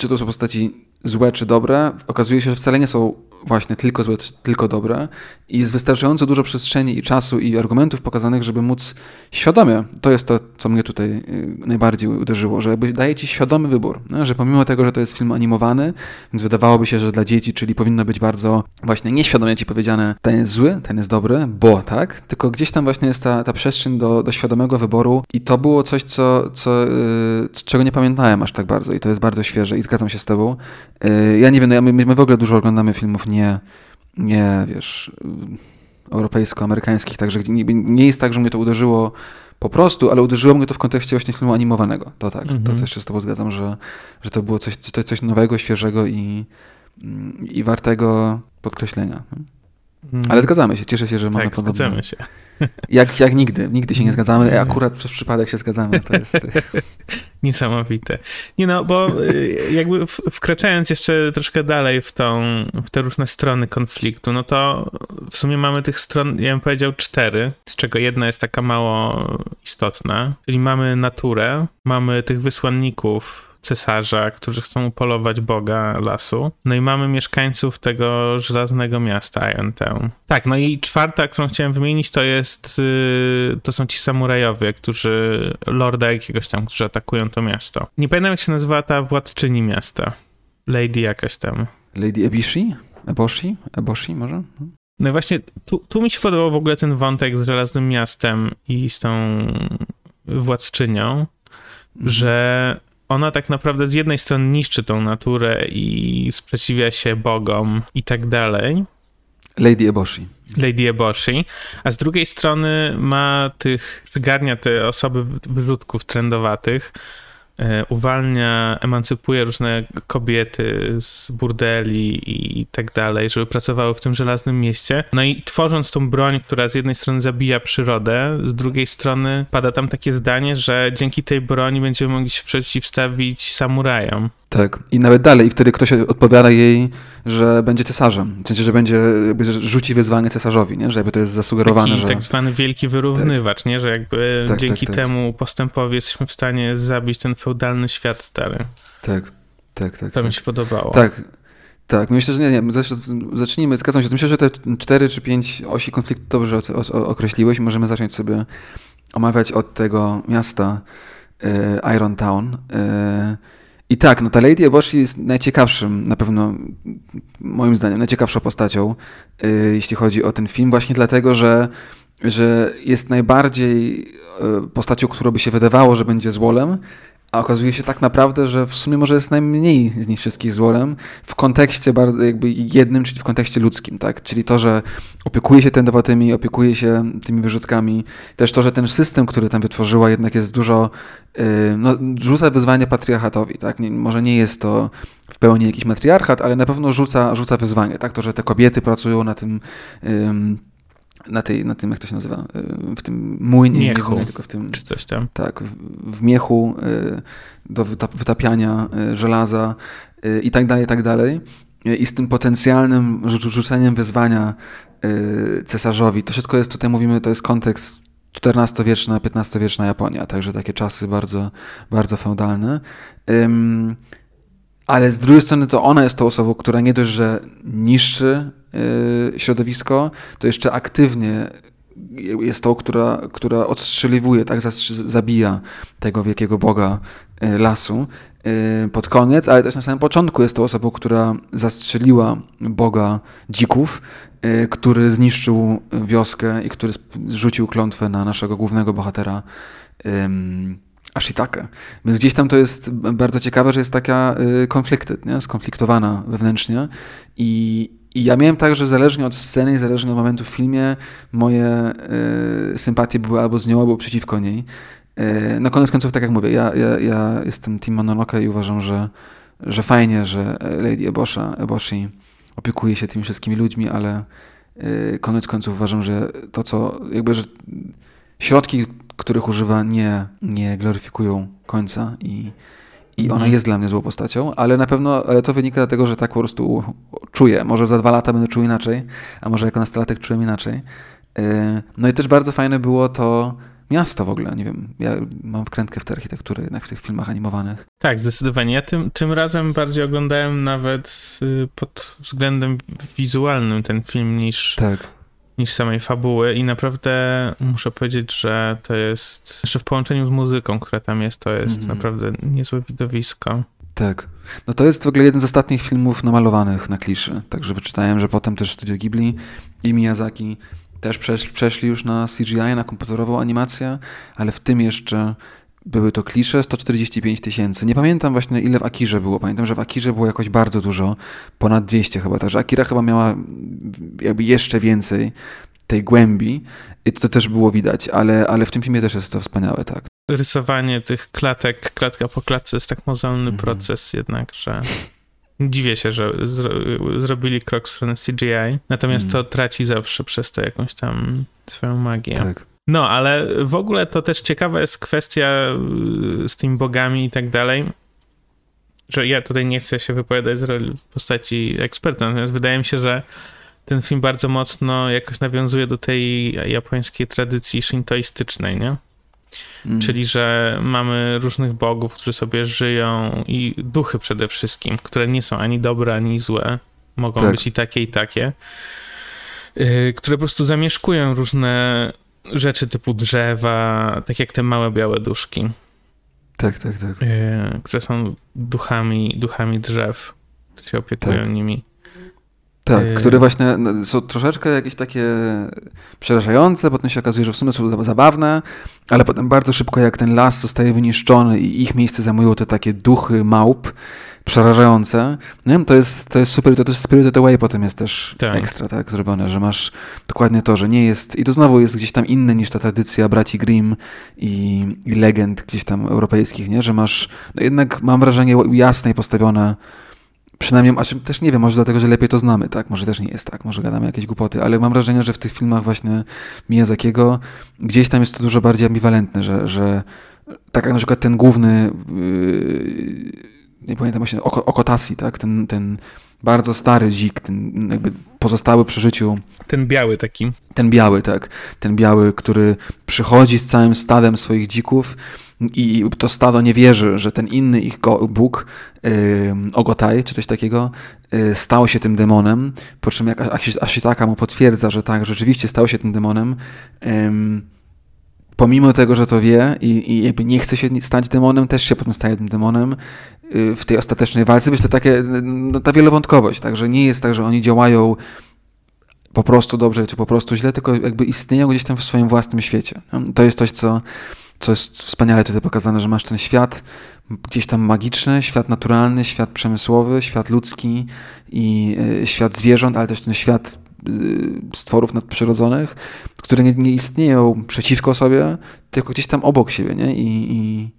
czy to są postaci złe czy dobre, okazuje się, że wcale nie są właśnie tylko złe, tylko dobre i jest wystarczająco dużo przestrzeni i czasu i argumentów pokazanych, żeby móc świadomie, to jest to, co mnie tutaj y, najbardziej uderzyło, że jakby daje ci świadomy wybór, no, że pomimo tego, że to jest film animowany, więc wydawałoby się, że dla dzieci, czyli powinno być bardzo właśnie nieświadomie ci powiedziane, ten jest zły, ten jest dobry, bo tak, tylko gdzieś tam właśnie jest ta, ta przestrzeń do, do świadomego wyboru i to było coś, co, co, yy, czego nie pamiętałem aż tak bardzo i to jest bardzo świeże i zgadzam się z tobą. Yy, ja nie wiem, no, my, my w ogóle dużo oglądamy filmów nie, nie wiesz, europejsko-amerykańskich, także nie, nie jest tak, że mnie to uderzyło po prostu, ale uderzyło mnie to w kontekście właśnie filmu animowanego. To tak, mm -hmm. to też się z tobą zgadzam, że, że to było coś, to coś nowego, świeżego i, i wartego podkreślenia. Mm. Ale zgadzamy się, cieszę się, że mamy tak, podobne. zgadzamy się. Jak, jak nigdy, nigdy się nie zgadzamy, akurat przez przypadek się zgadzamy, to jest... Niesamowite. Nie no, bo y, jakby wkraczając jeszcze troszkę dalej w tą, w te różne strony konfliktu, no to w sumie mamy tych stron, ja bym powiedział cztery, z czego jedna jest taka mało istotna, czyli mamy naturę, mamy tych wysłanników cesarza, którzy chcą upolować boga lasu. No i mamy mieszkańców tego żelaznego miasta Iontown. Tak, no i czwarta, którą chciałem wymienić, to jest, y, to są ci samurajowie, którzy, lorda jakiegoś tam, którzy atakują to miasto. Nie pamiętam jak się nazywa ta władczyni miasta. Lady jakaś tam. Lady Ebishi? Eboshi? Eboshi może? No i właśnie tu, tu mi się podobał w ogóle ten wątek z Żelaznym Miastem i z tą władczynią, mhm. że ona tak naprawdę z jednej strony niszczy tą naturę i sprzeciwia się bogom i tak dalej. Lady Eboshi. Lady Eboshi, a z drugiej strony ma tych, przygarnia te osoby wyrzutków trendowatych, uwalnia, emancypuje różne kobiety z burdeli i tak dalej, żeby pracowały w tym żelaznym mieście. No i tworząc tą broń, która z jednej strony zabija przyrodę, z drugiej strony pada tam takie zdanie, że dzięki tej broni będziemy mogli się przeciwstawić samurajom. Tak, i nawet dalej, i wtedy ktoś odpowiada jej, że będzie cesarzem, w sensie, że będzie, jakby, że rzuci wyzwanie cesarzowi, nie? że jakby to jest zasugerowane, Taki że... tak zwany wielki wyrównywacz, tak. nie? że jakby tak, dzięki tak, tak. temu postępowi jesteśmy w stanie zabić ten feudalny świat stary. Tak, tak, tak. To tak. mi się podobało. Tak, Tak, myślę, że nie, nie, zacznijmy, zgadzam się, myślę, że te cztery czy pięć osi konfliktu dobrze określiłeś, możemy zacząć sobie omawiać od tego miasta e, Iron Town. I tak, no ta Lady Eboshi jest najciekawszym, na pewno moim zdaniem, najciekawszą postacią, e, jeśli chodzi o ten film, właśnie dlatego, że, że jest najbardziej postacią, którą by się wydawało, że będzie złolem, a okazuje się tak naprawdę, że w sumie może jest najmniej z nich wszystkich złolem w kontekście bardzo jakby jednym, czyli w kontekście ludzkim, tak? Czyli to, że opiekuje się tędowatymi, opiekuje się tymi wyrzutkami. Też to, że ten system, który tam wytworzyła jednak jest dużo, yy, no, rzuca wyzwanie patriarchatowi, tak? Nie, może nie jest to w pełni jakiś matriarchat, ale na pewno rzuca, rzuca wyzwanie, tak? To, że te kobiety pracują na tym yy, na, tej, na tym, jak to się nazywa, y, w tym młynie, miechu, nie tylko w tym, czy coś tam. Tak, w, w miechu y, do wytapiania y, żelaza i tak dalej, i tak dalej. I z tym potencjalnym rzuceniem wyzwania cesarzowi. To wszystko jest, tutaj mówimy, to jest kontekst XIV-wieczna, XV-wieczna Japonia, także takie czasy bardzo, bardzo feudalne. Ale z drugiej strony to ona jest tą osobą, która nie dość, że niszczy Y, środowisko, to jeszcze aktywnie jest to, która, która odstrzeliwuje, tak, zabija tego wielkiego boga y, lasu y, pod koniec, ale też na samym początku jest to osobą, która zastrzeliła boga dzików, który zniszczył wioskę i który zrzucił klątwę na naszego głównego bohatera Ashitaka. Więc gdzieś tam to jest bardzo ciekawe, że jest taka konflikty, nie? skonfliktowana wewnętrznie i, i ja miałem tak, że zależnie od sceny, zależnie od momentu w filmie, moje y, sympatie były albo z nią, albo przeciwko niej. Y, no koniec końców, tak jak mówię, ja, ja, ja jestem Team Mononoke i uważam, że, że fajnie, że Lady Ebosha, Eboshi opiekuje się tymi wszystkimi ludźmi, ale y, koniec końców uważam, że to, co jakby, że środki, których używa, nie, nie gloryfikują końca i i ona mhm. jest dla mnie złą postacią, ale na pewno, ale to wynika dlatego, że tak po prostu czuję. Może za dwa lata będę czuł inaczej, a może jako nastolatek czułem inaczej. E, no i też bardzo fajne było to miasto w ogóle, nie wiem, ja mam wkrętkę w tę architekturę jednak w tych filmach animowanych. Tak, zdecydowanie. Ja tym, tym razem bardziej oglądałem nawet y, pod względem wizualnym ten film niż... Tak niż samej fabuły i naprawdę muszę powiedzieć, że to jest, jeszcze w połączeniu z muzyką, która tam jest, to jest mm. naprawdę niezłe widowisko. Tak. No to jest w ogóle jeden z ostatnich filmów namalowanych na kliszy. Także wyczytałem, że potem też Studio Ghibli i Miyazaki też przeszli, przeszli już na CGI, na komputerową animację, ale w tym jeszcze były to klisze, 145 tysięcy. Nie pamiętam właśnie ile w Akirze było. Pamiętam, że w Akirze było jakoś bardzo dużo, ponad 200 chyba. Także Akira chyba miała jakby jeszcze więcej tej głębi i to też było widać, ale, ale w tym filmie też jest to wspaniałe, tak. Rysowanie tych klatek, klatka po klatce jest tak mozolny mm. proces jednak, że dziwię się, że zro zrobili krok w stronę CGI, natomiast mm. to traci zawsze przez to jakąś tam swoją magię. Tak. No, ale w ogóle to też ciekawa jest kwestia y, z tymi bogami i tak dalej, że ja tutaj nie chcę się wypowiadać z roli postaci eksperta, natomiast wydaje mi się, że ten film bardzo mocno jakoś nawiązuje do tej japońskiej tradycji shintoistycznej, nie? Mm. Czyli, że mamy różnych bogów, którzy sobie żyją i duchy przede wszystkim, które nie są ani dobre, ani złe. Mogą tak. być i takie, i takie. Yy, które po prostu zamieszkują różne rzeczy typu drzewa, tak jak te małe białe duszki. Tak, tak, tak. Yy, które są duchami, duchami drzew, które się opiekują tak. nimi. Tak, yy... które właśnie są troszeczkę jakieś takie przerażające, potem się okazuje, że w sumie są zabawne, ale potem bardzo szybko jak ten las zostaje wyniszczony i ich miejsce zajmują te takie duchy małp, przerażające. Nie? To, jest, to jest super, to też Spirited Away potem jest też tak. ekstra tak zrobione, że masz dokładnie to, że nie jest, i to znowu jest gdzieś tam inne niż ta tradycja braci Grimm i, i legend gdzieś tam europejskich, nie? że masz, no jednak mam wrażenie jasne i postawione przynajmniej, a też nie wiem, może dlatego, że lepiej to znamy, tak? Może też nie jest tak, może gadamy jakieś głupoty, ale mam wrażenie, że w tych filmach właśnie Miyazakiego gdzieś tam jest to dużo bardziej ambiwalentne, że, że tak jak na przykład ten główny yy, nie pamiętam właśnie, Okotasi, tak? Ten, ten bardzo stary dzik, ten jakby pozostały przy życiu. Ten biały taki. Ten biały, tak. Ten biały, który przychodzi z całym stadem swoich dzików i to stado nie wierzy, że ten inny ich Bóg, yy, Ogotaj, czy coś takiego, yy, stał się tym demonem, po czym jak Ashitaka mu potwierdza, że tak, rzeczywiście stał się tym demonem, yy, pomimo tego, że to wie i, i jakby nie chce się stać demonem, też się potem staje tym demonem w tej ostatecznej walce. Wiesz, to takie, no, ta wielowątkowość, tak, że nie jest tak, że oni działają po prostu dobrze, czy po prostu źle, tylko jakby istnieją gdzieś tam w swoim własnym świecie. To jest coś, co, co jest wspaniale tutaj pokazane, że masz ten świat gdzieś tam magiczny, świat naturalny, świat przemysłowy, świat ludzki i y, świat zwierząt, ale też ten świat Y, stworów nadprzyrodzonych, które nie, nie, istnieją przeciwko sobie, tylko gdzieś tam obok siebie, nie? I, i,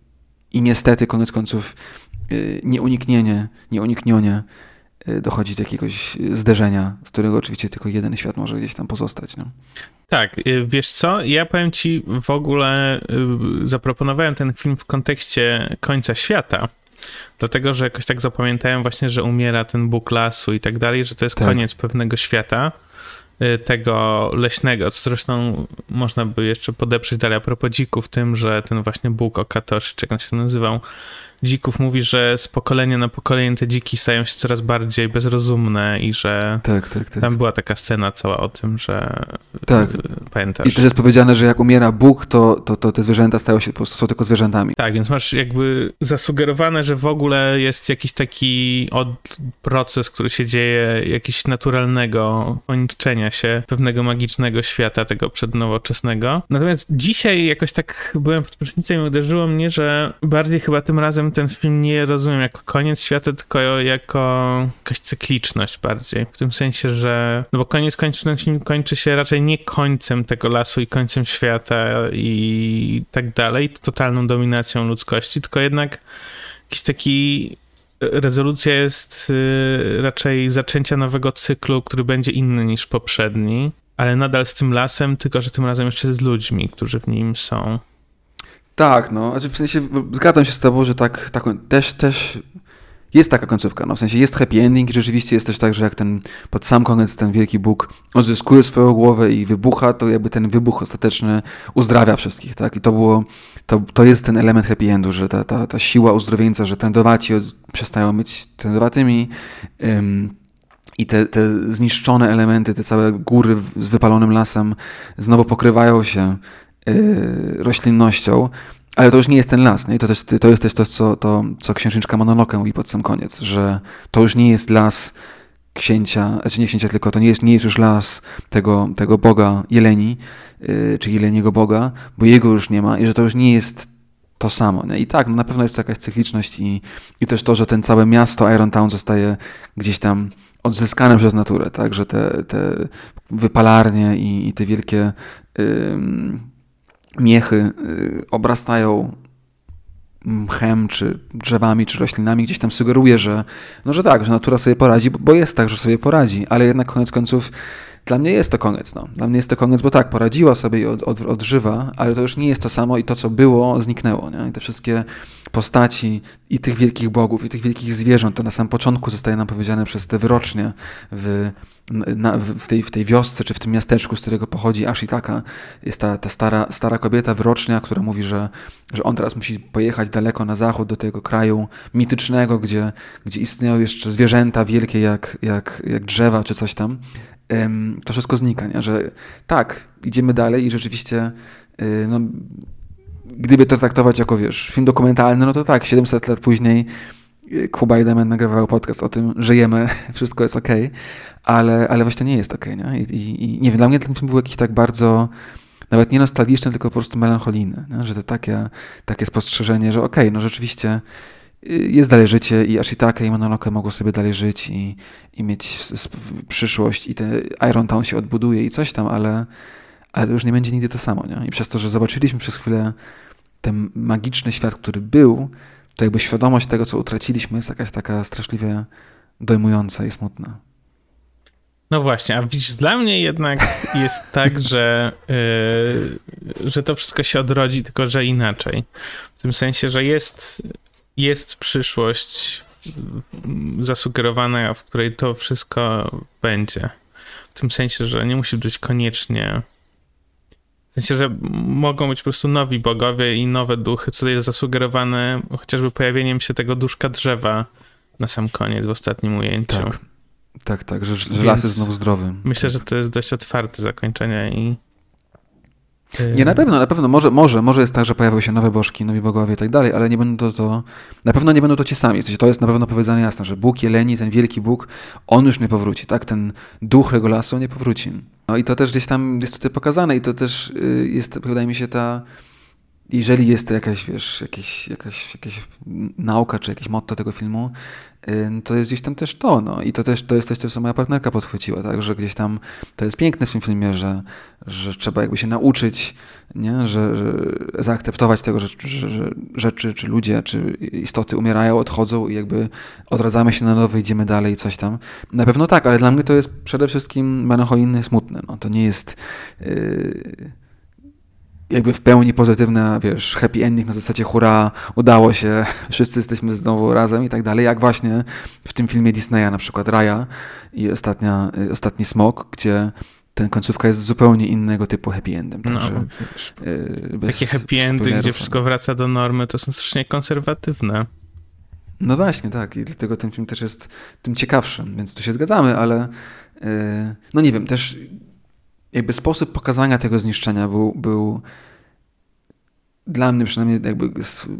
i niestety, koniec końców, y, nieuniknienie, nieuniknione y, dochodzi do jakiegoś zderzenia, z którego oczywiście tylko jeden świat może gdzieś tam pozostać. No. Tak, wiesz co, ja powiem ci w ogóle, zaproponowałem ten film w kontekście końca świata, dlatego, że jakoś tak zapamiętałem właśnie, że umiera ten Bóg lasu i tak dalej, że to jest tak. koniec pewnego świata. Y, tego leśnego, co zresztą można by jeszcze podeprzeć dalej a propos dzików, tym, że ten właśnie Bóg Okatoshi, czy jak on się nazywał, dzików mówi, że z pokolenia na pokolenie te dziki stają się coraz bardziej bezrozumne i że tak, tak, tak. tam była taka scena cała o tym, że tak. pamiętasz. I też jest powiedziane, że jak umiera Bóg, to, to, to te zwierzęta stają się po prostu są tylko zwierzętami. Tak, więc masz jakby zasugerowane, że w ogóle jest jakiś taki od proces, który się dzieje, jakiś naturalnego oniczenia się pewnego magicznego świata, tego przednowoczesnego. Natomiast dzisiaj jakoś tak byłem pod prysznicem i uderzyło mnie, że bardziej chyba tym razem ten film nie rozumiem jako koniec świata, tylko jako jakaś cykliczność bardziej. W tym sensie, że. No bo koniec końców ten film kończy się raczej nie końcem tego lasu i końcem świata i tak dalej, totalną dominacją ludzkości, tylko jednak jakiś taki. Rezolucja jest y, raczej zaczęcia nowego cyklu, który będzie inny niż poprzedni, ale nadal z tym lasem, tylko że tym razem jeszcze z ludźmi, którzy w nim są. Tak, no, znaczy w sensie zgadzam się z tobą, że tak, tak też, też jest taka końcówka, no w sensie jest happy ending i rzeczywiście jest też tak, że jak ten pod sam koniec ten wielki Bóg odzyskuje swoją głowę i wybucha, to jakby ten wybuch ostateczny uzdrawia wszystkich, tak? I to było, to, to jest ten element happy endu, że ta, ta, ta siła uzdrowieńca, że trędowaci przestają być trędowatymi, ym, i te, te zniszczone elementy, te całe góry z wypalonym lasem znowu pokrywają się roślinnością, ale to już nie jest ten las. Nie? I to, też, to jest też to, co, to, co księżniczka Monolokę mówi pod sam koniec, że to już nie jest las księcia, znaczy nie księcia, tylko to nie jest, nie jest już las tego, tego boga Jeleni, yy, czy Jeleniego boga, bo jego już nie ma i że to już nie jest to samo. Nie? I tak, no na pewno jest to jakaś cykliczność i, i też to, że ten całe miasto Iron Town zostaje gdzieś tam odzyskane przez naturę, tak, że te, te wypalarnie i, i te wielkie yy, miechy y, obrastają mchem, czy drzewami, czy roślinami, gdzieś tam sugeruje, że no, że tak, że natura sobie poradzi, bo jest tak, że sobie poradzi, ale jednak koniec końców dla mnie jest to koniec. No. Dla mnie jest to koniec, bo tak, poradziła sobie i od, od, odżywa, ale to już nie jest to samo i to, co było, zniknęło. Nie? I te wszystkie postaci i tych wielkich bogów, i tych wielkich zwierząt, to na samym początku zostaje nam powiedziane przez te wyrocznie w, na, w, tej, w tej wiosce, czy w tym miasteczku, z którego pochodzi Ashitaka. Jest ta, ta stara, stara kobieta, wyrocznia, która mówi, że, że on teraz musi pojechać daleko na zachód, do tego kraju mitycznego, gdzie, gdzie istnieją jeszcze zwierzęta wielkie jak, jak, jak drzewa, czy coś tam to wszystko znika, nie? że tak, idziemy dalej i rzeczywiście y, no, gdyby to traktować jako, wiesz, film dokumentalny, no to tak, 700 lat później Kuba i Damian nagrywają podcast o tym, żyjemy, wszystko jest ok, ale, ale właśnie nie jest ok, nie? I, i, nie wiem, dla mnie ten film był jakiś tak bardzo, nawet nie nostalgiczny, tylko po prostu melancholijny, nie? że to takie, takie spostrzeżenie, że ok, no rzeczywiście jest dalej życie i Ashitaka i Mononoke mogą sobie dalej żyć i, i mieć przyszłość i ten Iron Town się odbuduje i coś tam, ale, ale to już nie będzie nigdy to samo. Nie? I przez to, że zobaczyliśmy przez chwilę ten magiczny świat, który był, to jakby świadomość tego, co utraciliśmy, jest jakaś taka straszliwie dojmująca i smutna. No właśnie, a widzisz, dla mnie jednak jest tak, że, yy, że to wszystko się odrodzi, tylko że inaczej. W tym sensie, że jest jest przyszłość zasugerowana, w której to wszystko będzie. W tym sensie, że nie musi być koniecznie W sensie, że mogą być po prostu nowi bogowie i nowe duchy, co jest zasugerowane chociażby pojawieniem się tego duszka drzewa na sam koniec w ostatnim ujęciu. Tak, tak, tak że, że las jest znowu zdrowy. Myślę, tak. że to jest dość otwarte zakończenie i nie, na pewno, na pewno. Może, może, może jest tak, że pojawią się nowe bożki, nowi bogowie i tak dalej, ale nie będą to, to na pewno nie będą to ci sami. W sensie to jest na pewno powiedziane jasno, że Bóg Jeleni, ten wielki Bóg, on już nie powróci, tak? Ten duch Regolasu nie powróci. No i to też gdzieś tam jest tutaj pokazane i to też y, jest, wydaje mi się, ta jeżeli jest to jakaś, wiesz, jakieś, jakaś, jakaś nauka, czy jakieś motto tego filmu, to jest gdzieś tam też to, no. I to też to jest coś, co moja partnerka podchwyciła, tak, że gdzieś tam to jest piękne w tym filmie, że, że trzeba jakby się nauczyć, nie, że, że zaakceptować tego, że, że, że rzeczy, czy ludzie, czy istoty umierają, odchodzą i jakby odradzamy się na nowe, idziemy dalej i coś tam. Na pewno tak, ale dla mnie to jest przede wszystkim melancholijne, smutne, no. To nie jest... Yy jakby w pełni pozytywna, wiesz, happy ending na zasadzie hura, udało się, wszyscy jesteśmy znowu razem i tak dalej, jak właśnie w tym filmie Disneya na przykład Raya i ostatnia, y, Ostatni Smok, gdzie ten końcówka jest zupełnie innego typu happy endem. No, także, no, bez, takie happy endy, gdzie wszystko wraca do normy, to są strasznie konserwatywne. No właśnie, tak. I dlatego ten film też jest tym ciekawszym, więc tu się zgadzamy, ale yy, no nie wiem, też jakby sposób pokazania tego zniszczenia był, był dla mnie przynajmniej jakby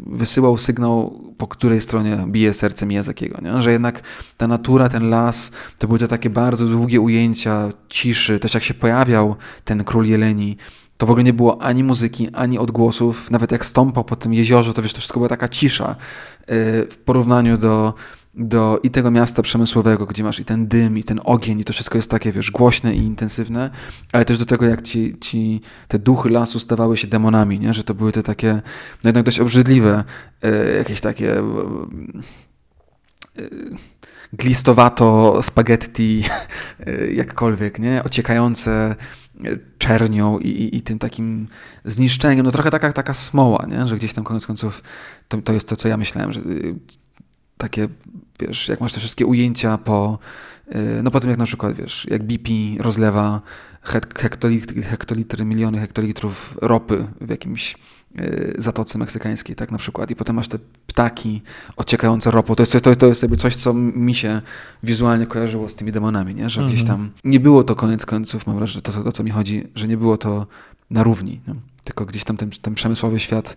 wysyłał sygnał, po której stronie bije serce Miyazakiego, nie? że jednak ta natura, ten las, to były te takie bardzo długie ujęcia ciszy, też jak się pojawiał ten król jeleni, to w ogóle nie było ani muzyki, ani odgłosów, nawet jak stąpał po tym jeziorze, to wiesz, to wszystko była taka cisza y, w porównaniu do do i tego miasta przemysłowego, gdzie masz i ten dym, i ten ogień, i to wszystko jest takie, wiesz, głośne i intensywne, ale też do tego, jak ci, ci te duchy lasu stawały się demonami, nie? że to były te takie, no jednak dość obrzydliwe, e, jakieś takie e, e, glistowato spaghetti, jakkolwiek, nie? Ociekające czernią i, i, i, tym takim zniszczeniem, no trochę taka, taka smoła, nie? że gdzieś tam koniec końców to, to jest to, co ja myślałem, że takie, wiesz, jak masz te wszystkie ujęcia po, y, no po tym jak na przykład, wiesz, jak BP rozlewa hektolitry, hektolitry miliony hektolitrów ropy w jakimś y, zatoce meksykańskiej, tak na przykład, i potem masz te ptaki ociekające ropą. To jest, to, to jest jakby coś, co mi się wizualnie kojarzyło z tymi demonami, nie? że mhm. gdzieś tam nie było to koniec końców, mam wrażenie, to, to co mi chodzi, że nie było to na równi, nie? tylko gdzieś tam ten, ten przemysłowy świat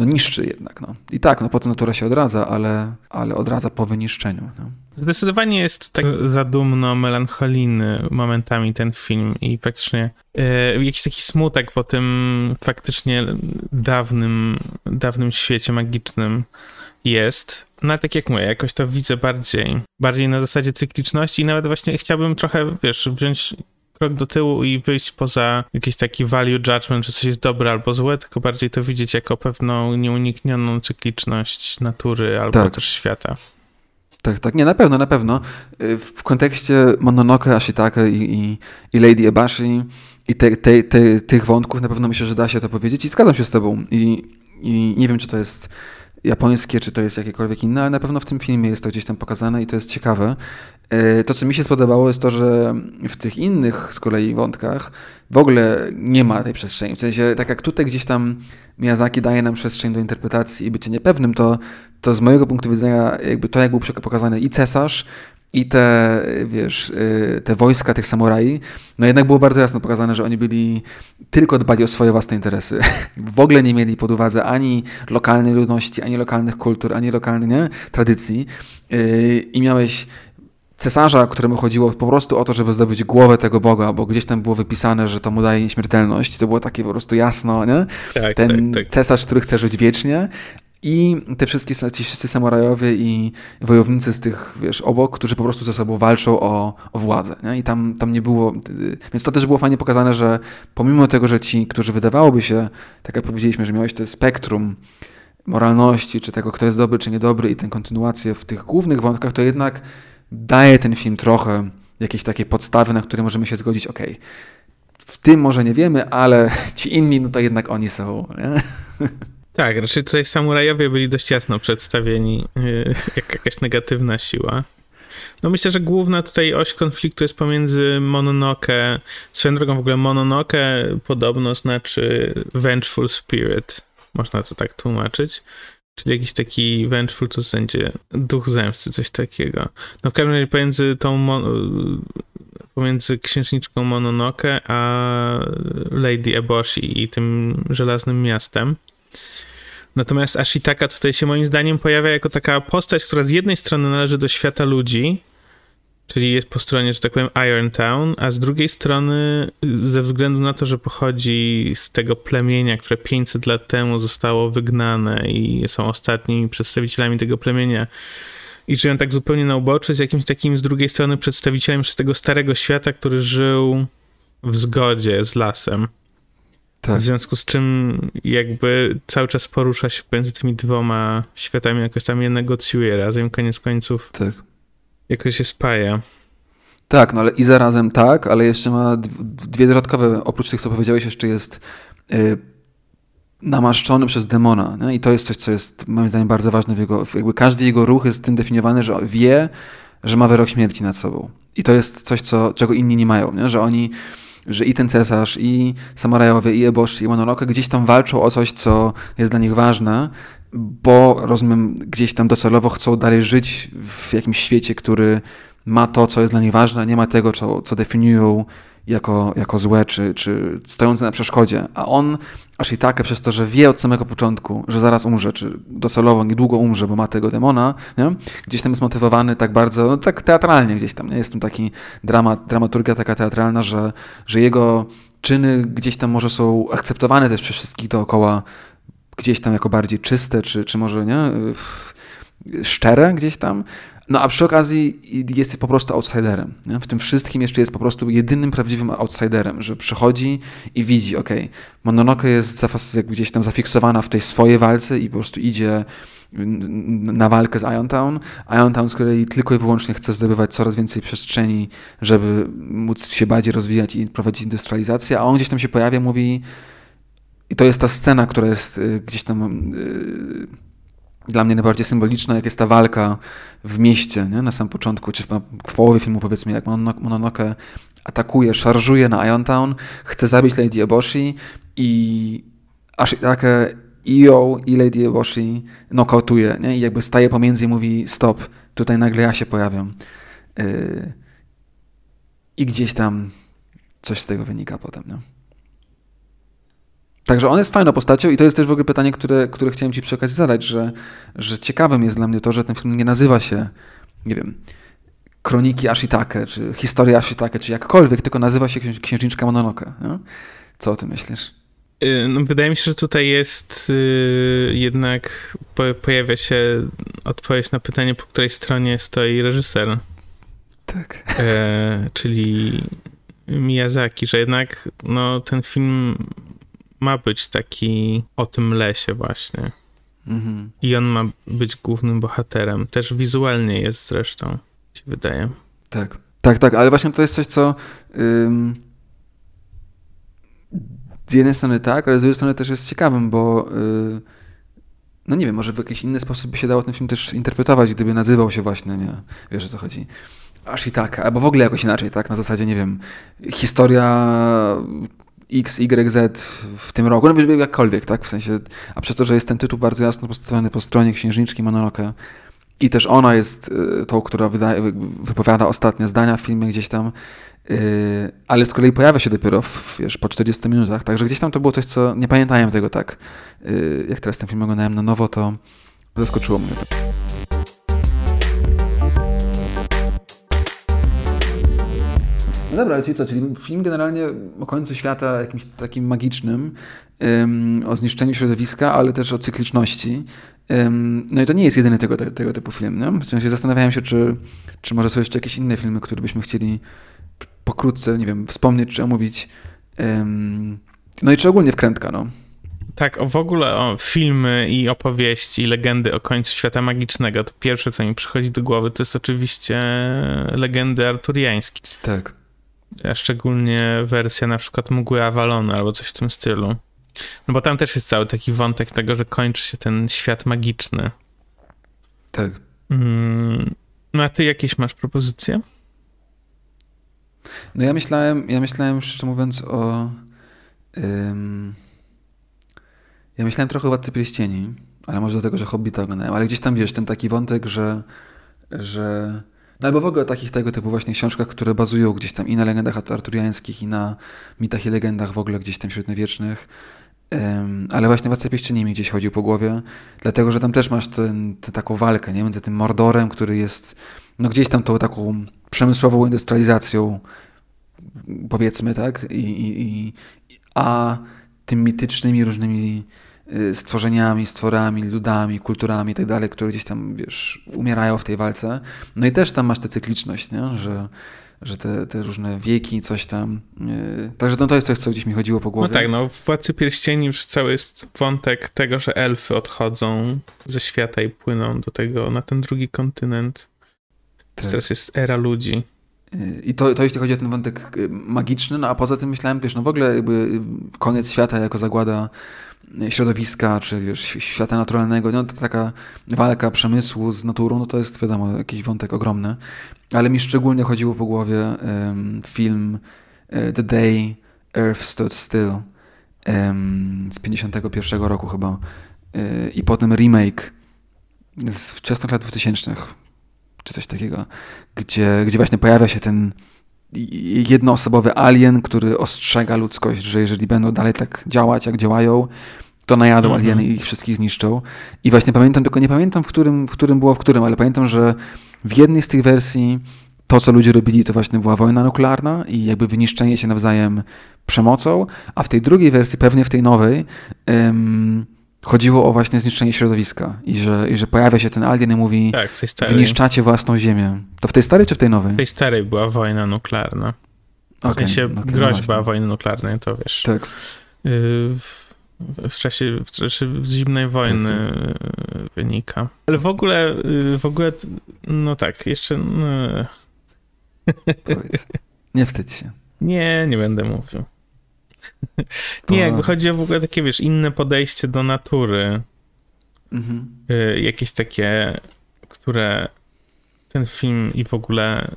no niszczy jednak. No. I tak, no potem natura się odradza, ale, ale odradza po wyniszczeniu. No. Zdecydowanie jest tak zadumno, melancholijny momentami ten film i faktycznie e, jakiś taki smutek po tym faktycznie dawnym, dawnym świecie magicznym jest. No ale tak jak mówię, jakoś to widzę bardziej, bardziej na zasadzie cykliczności i nawet właśnie chciałbym trochę, wiesz, wziąć krok do tyłu i wyjść poza jakiś taki value judgment, że coś jest dobre albo złe, tylko bardziej to widzieć jako pewną nieuniknioną cykliczność natury albo tak. też świata. Tak, tak, nie, na pewno, na pewno. Y, w kontekście Mononoke, Ashitaka i, i, i Lady Ebashi i te, te, te, tych wątków na pewno myślę, że da się to powiedzieć i zgadzam się z tobą. I, i nie wiem, czy to jest japońskie, czy to jest jakiekolwiek inne, ale na pewno w tym filmie jest to gdzieś tam pokazane i to jest ciekawe. E, to, co mi się spodobało, jest to, że w tych innych z kolei wątkach w ogóle nie ma tej przestrzeni. W sensie, tak jak tutaj gdzieś tam Miyazaki daje nam przestrzeń do interpretacji i bycie niepewnym, to, to z mojego punktu widzenia jakby to, jak był pokazany i cesarz, i te, wiesz, y, te wojska tych samurai, no jednak było bardzo jasno pokazane, że oni byli tylko dbali o swoje własne interesy. W ogóle nie mieli pod uwadze ani lokalnej ludności, ani lokalnych kultur, ani lokalnych tradycji. Y, I miałeś cesarza, któremu chodziło po prostu o to, żeby zdobyć głowę tego Boga, bo gdzieś tam było wypisane, że to mu daje nieśmiertelność. To było takie po prostu jasno, nie? Tak, Ten tak, tak. cesarz, który chce żyć wiecznie, i te wszystkie ci wszyscy samurajowie i wojownicy z tych, wiesz, obok, którzy po prostu ze sobą walczą o, o władzę. Nie? I tam, tam nie było. Więc to też było fajnie pokazane, że pomimo tego, że ci, którzy wydawałoby się, tak jak powiedzieliśmy, że miałeś to spektrum moralności, czy tego, kto jest dobry, czy niedobry, i tę kontynuację w tych głównych wątkach, to jednak daje ten film trochę jakieś takie podstawy, na które możemy się zgodzić, ok, w tym może nie wiemy, ale ci inni, no to jednak oni są. Nie? Tak, raczej tutaj samurajowie byli dość jasno przedstawieni, yy, jak jakaś negatywna siła. No myślę, że główna tutaj oś konfliktu jest pomiędzy Mononoke, swoją drogą w ogóle Mononoke podobno znaczy vengeful spirit, można to tak tłumaczyć. Czyli jakiś taki vengeful, to będzie duch zemsty, coś takiego. No w każdym razie pomiędzy tą pomiędzy księżniczką Mononoke a Lady Eboshi i tym żelaznym miastem. Natomiast Ashitaka tutaj się moim zdaniem pojawia jako taka postać, która z jednej strony należy do świata ludzi, czyli jest po stronie, że tak powiem, Iron Town, a z drugiej strony ze względu na to, że pochodzi z tego plemienia, które 500 lat temu zostało wygnane i są ostatnimi przedstawicielami tego plemienia i żyją tak zupełnie na uboczu, z jakimś takim z drugiej strony przedstawicielem jeszcze tego starego świata, który żył w zgodzie z lasem. Tak. W związku z czym jakby cały czas porusza się pomiędzy tymi dwoma światami, jakoś tam je negocjuje razem, koniec końców tak. Jakoś się spaja. Tak, no ale i zarazem tak, ale jeszcze ma dwie dodatkowe, oprócz tych, co powiedziałeś, jeszcze jest yy, namaszczony przez demona. Nie? I to jest coś, co jest moim zdaniem bardzo ważne w jego, jakby każdy jego ruch jest tym definiowany, że wie, że ma wyrok śmierci nad sobą. I to jest coś, co, czego inni nie mają, nie? że oni że i ten cesarz, i samurajowie, i Eboshi, i Mononoke gdzieś tam walczą o coś, co jest dla nich ważne, bo rozumiem, gdzieś tam docelowo chcą dalej żyć w jakimś świecie, który ma to, co jest dla nich ważne, nie ma tego, co, co definiują jako, jako złe, czy, czy stojące na przeszkodzie. A on aż i tak przez to, że wie od samego początku, że zaraz umrze, czy docelowo niedługo umrze, bo ma tego demona, nie? gdzieś tam jest motywowany tak bardzo, no tak teatralnie gdzieś tam. Nie? Jest tam taki dramat, dramaturgia taka teatralna, że, że jego czyny gdzieś tam może są akceptowane też przez wszystkich dookoła, gdzieś tam jako bardziej czyste, czy, czy może nie, szczere gdzieś tam, no a przy okazji jest po prostu outsiderem. Nie? W tym wszystkim jeszcze jest po prostu jedynym prawdziwym outsiderem, że przychodzi i widzi, ok, Mononoke jest gdzieś tam zafiksowana w tej swojej walce i po prostu idzie na walkę z Iontown. Iontown z kolei tylko i wyłącznie chce zdobywać coraz więcej przestrzeni, żeby móc się bardziej rozwijać i prowadzić industrializację, a on gdzieś tam się pojawia, mówi i to jest ta scena, która jest y, gdzieś tam y, dla mnie najbardziej symboliczna, jak jest ta walka w mieście, nie? na samym początku, czy w, połowie filmu powiedzmy, jak Mononoke atakuje, szarżuje na Iontown, chce zabić Lady Eboshi i Ashitake i ją i Lady Eboshi nokautuje, nie? I jakby staje pomiędzy i mówi stop, tutaj nagle ja się pojawiam. Yy... I gdzieś tam coś z tego wynika potem, nie? Także on jest fajną postacią i to jest też w ogóle pytanie, które, które chciałem ci przy okazji zadać, że, że ciekawym jest dla mnie to, że ten film nie nazywa się, nie wiem, Kroniki Ashitake, czy Historia Ashitake, czy jakkolwiek, tylko nazywa się Księżniczka Mononoke. Co o tym myślisz? Y, no, wydaje mi się, że tutaj jest yy, jednak po, pojawia się odpowiedź na pytanie, po której stronie stoi reżyser. Tak. E, czyli Miyazaki, że jednak no, ten film ma być taki o tym lesie właśnie. Mhm. I on ma być głównym bohaterem. Też wizualnie jest zresztą, się wydaje. Tak, tak, tak, ale właśnie to jest coś, co ym, z jednej strony tak, ale z drugiej strony też jest ciekawym, bo yy, no nie wiem, może w jakiś inny sposób by się dało ten film też interpretować, gdyby nazywał się właśnie, nie, wiesz o co chodzi, aż i tak, albo w ogóle jakoś inaczej, tak, na zasadzie, nie wiem, historia X, Y, Z w tym roku, no jakkolwiek, tak, w sensie, a przez to, że jest ten tytuł bardzo jasno postawiony po stronie księżniczki Mononoke i też ona jest y, tą, która wydaje, wypowiada ostatnie zdania w filmie gdzieś tam, yy, ale z kolei pojawia się dopiero w, wiesz, po 40 minutach, także gdzieś tam to było coś, co nie pamiętałem tego tak, yy, jak teraz ten film oglądałem na nowo, to zaskoczyło mnie to. No dobra, czyli co, czyli film generalnie o końcu świata jakimś takim magicznym, um, o zniszczeniu środowiska, ale też o cykliczności. Um, no i to nie jest jedyny tego, tego, tego typu film. Nie? W sensie zastanawiałem się, czy, czy może są jeszcze jakieś inne filmy, które byśmy chcieli pokrótce, nie wiem, wspomnieć czy omówić. Um, no i czy ogólnie wkrętka, no. Tak, w ogóle o filmy i opowieści, legendy o końcu świata magicznego, to pierwsze, co mi przychodzi do głowy, to jest oczywiście legendy arturiańskie. Tak a szczególnie wersja na przykład Mgły Avalonu albo coś w tym stylu. No bo tam też jest cały taki wątek tego, że kończy się ten świat magiczny. Tak. Mm, no a ty jakieś masz propozycje? No ja myślałem, ja myślałem szczerze mówiąc o... Um, ja myślałem trochę o Władcy Pierścieni, ale może do tego, że Hobbita oglądałem, ale gdzieś tam, wiesz, ten taki wątek, że... że albo w ogóle o takich tego typu właśnie książkach, które bazują gdzieś tam i na legendach arturiańskich, i na mitach i legendach w ogóle gdzieś tam średniowiecznych. Um, ale właśnie Władca Pierścieni mi gdzieś chodził po głowie, dlatego, że tam też masz tę taką walkę nie? między tym Mordorem, który jest no gdzieś tam tą taką przemysłową industrializacją, powiedzmy, tak, I, i, i a tymi mitycznymi różnymi stworzeniami, stworami, ludami, kulturami i tak dalej, które gdzieś tam, wiesz, umierają w tej walce. No i też tam masz tę cykliczność, nie? że że te, te różne wieki, coś tam. Yy, także no to jest coś, co gdzieś mi chodziło po głowie. No tak, no w Władcy Pierścieni już cały jest wątek tego, że elfy odchodzą ze świata i płyną do tego, na ten drugi kontynent. Tak. Teraz jest era ludzi. Yy, I to, to jeśli chodzi o ten wątek yy, magiczny, no a poza tym myślałem, wiesz, no w ogóle jakby koniec świata jako zagłada środowiska, czy wiesz, świata naturalnego, no to taka walka przemysłu z naturą, no to jest wiadomo jakiś wątek ogromny. Ale mi szczególnie chodziło po głowie um, film The Day Earth Stood Still um, z 51 roku chyba i potem remake z wczesnych lat 2000 czy coś takiego, gdzie, gdzie właśnie pojawia się ten jednoosobowy alien, który ostrzega ludzkość, że jeżeli będą dalej tak działać, jak działają, to najadą -hmm. alieny i ich wszystkich zniszczą. I właśnie pamiętam, tylko nie pamiętam, w którym, w którym było w którym, ale pamiętam, że w jednej z tych wersji to, co ludzie robili, to właśnie była wojna nuklearna i jakby wyniszczenie się nawzajem przemocą, a w tej drugiej wersji, pewnie w tej nowej, um, chodziło o właśnie zniszczenie środowiska i że, i że pojawia się ten alien i mówi tak, w tej starej. wyniszczacie własną ziemię. To w tej starej czy w tej nowej? W tej starej była wojna nuklearna. W okay, sensie okay, no groźba no wojny nuklearnej, to wiesz. Tak. Y, w, w czasie w czasie zimnej wojny tak, tak. wynika. Ale w ogóle, y, w ogóle, no tak, jeszcze... No... Powiedz. Nie wstydź się. Nie, nie będę mówił. Nie, jakby chodzi o w ogóle takie, wiesz, inne podejście do natury. Mhm. Y, jakieś takie, które ten film i w ogóle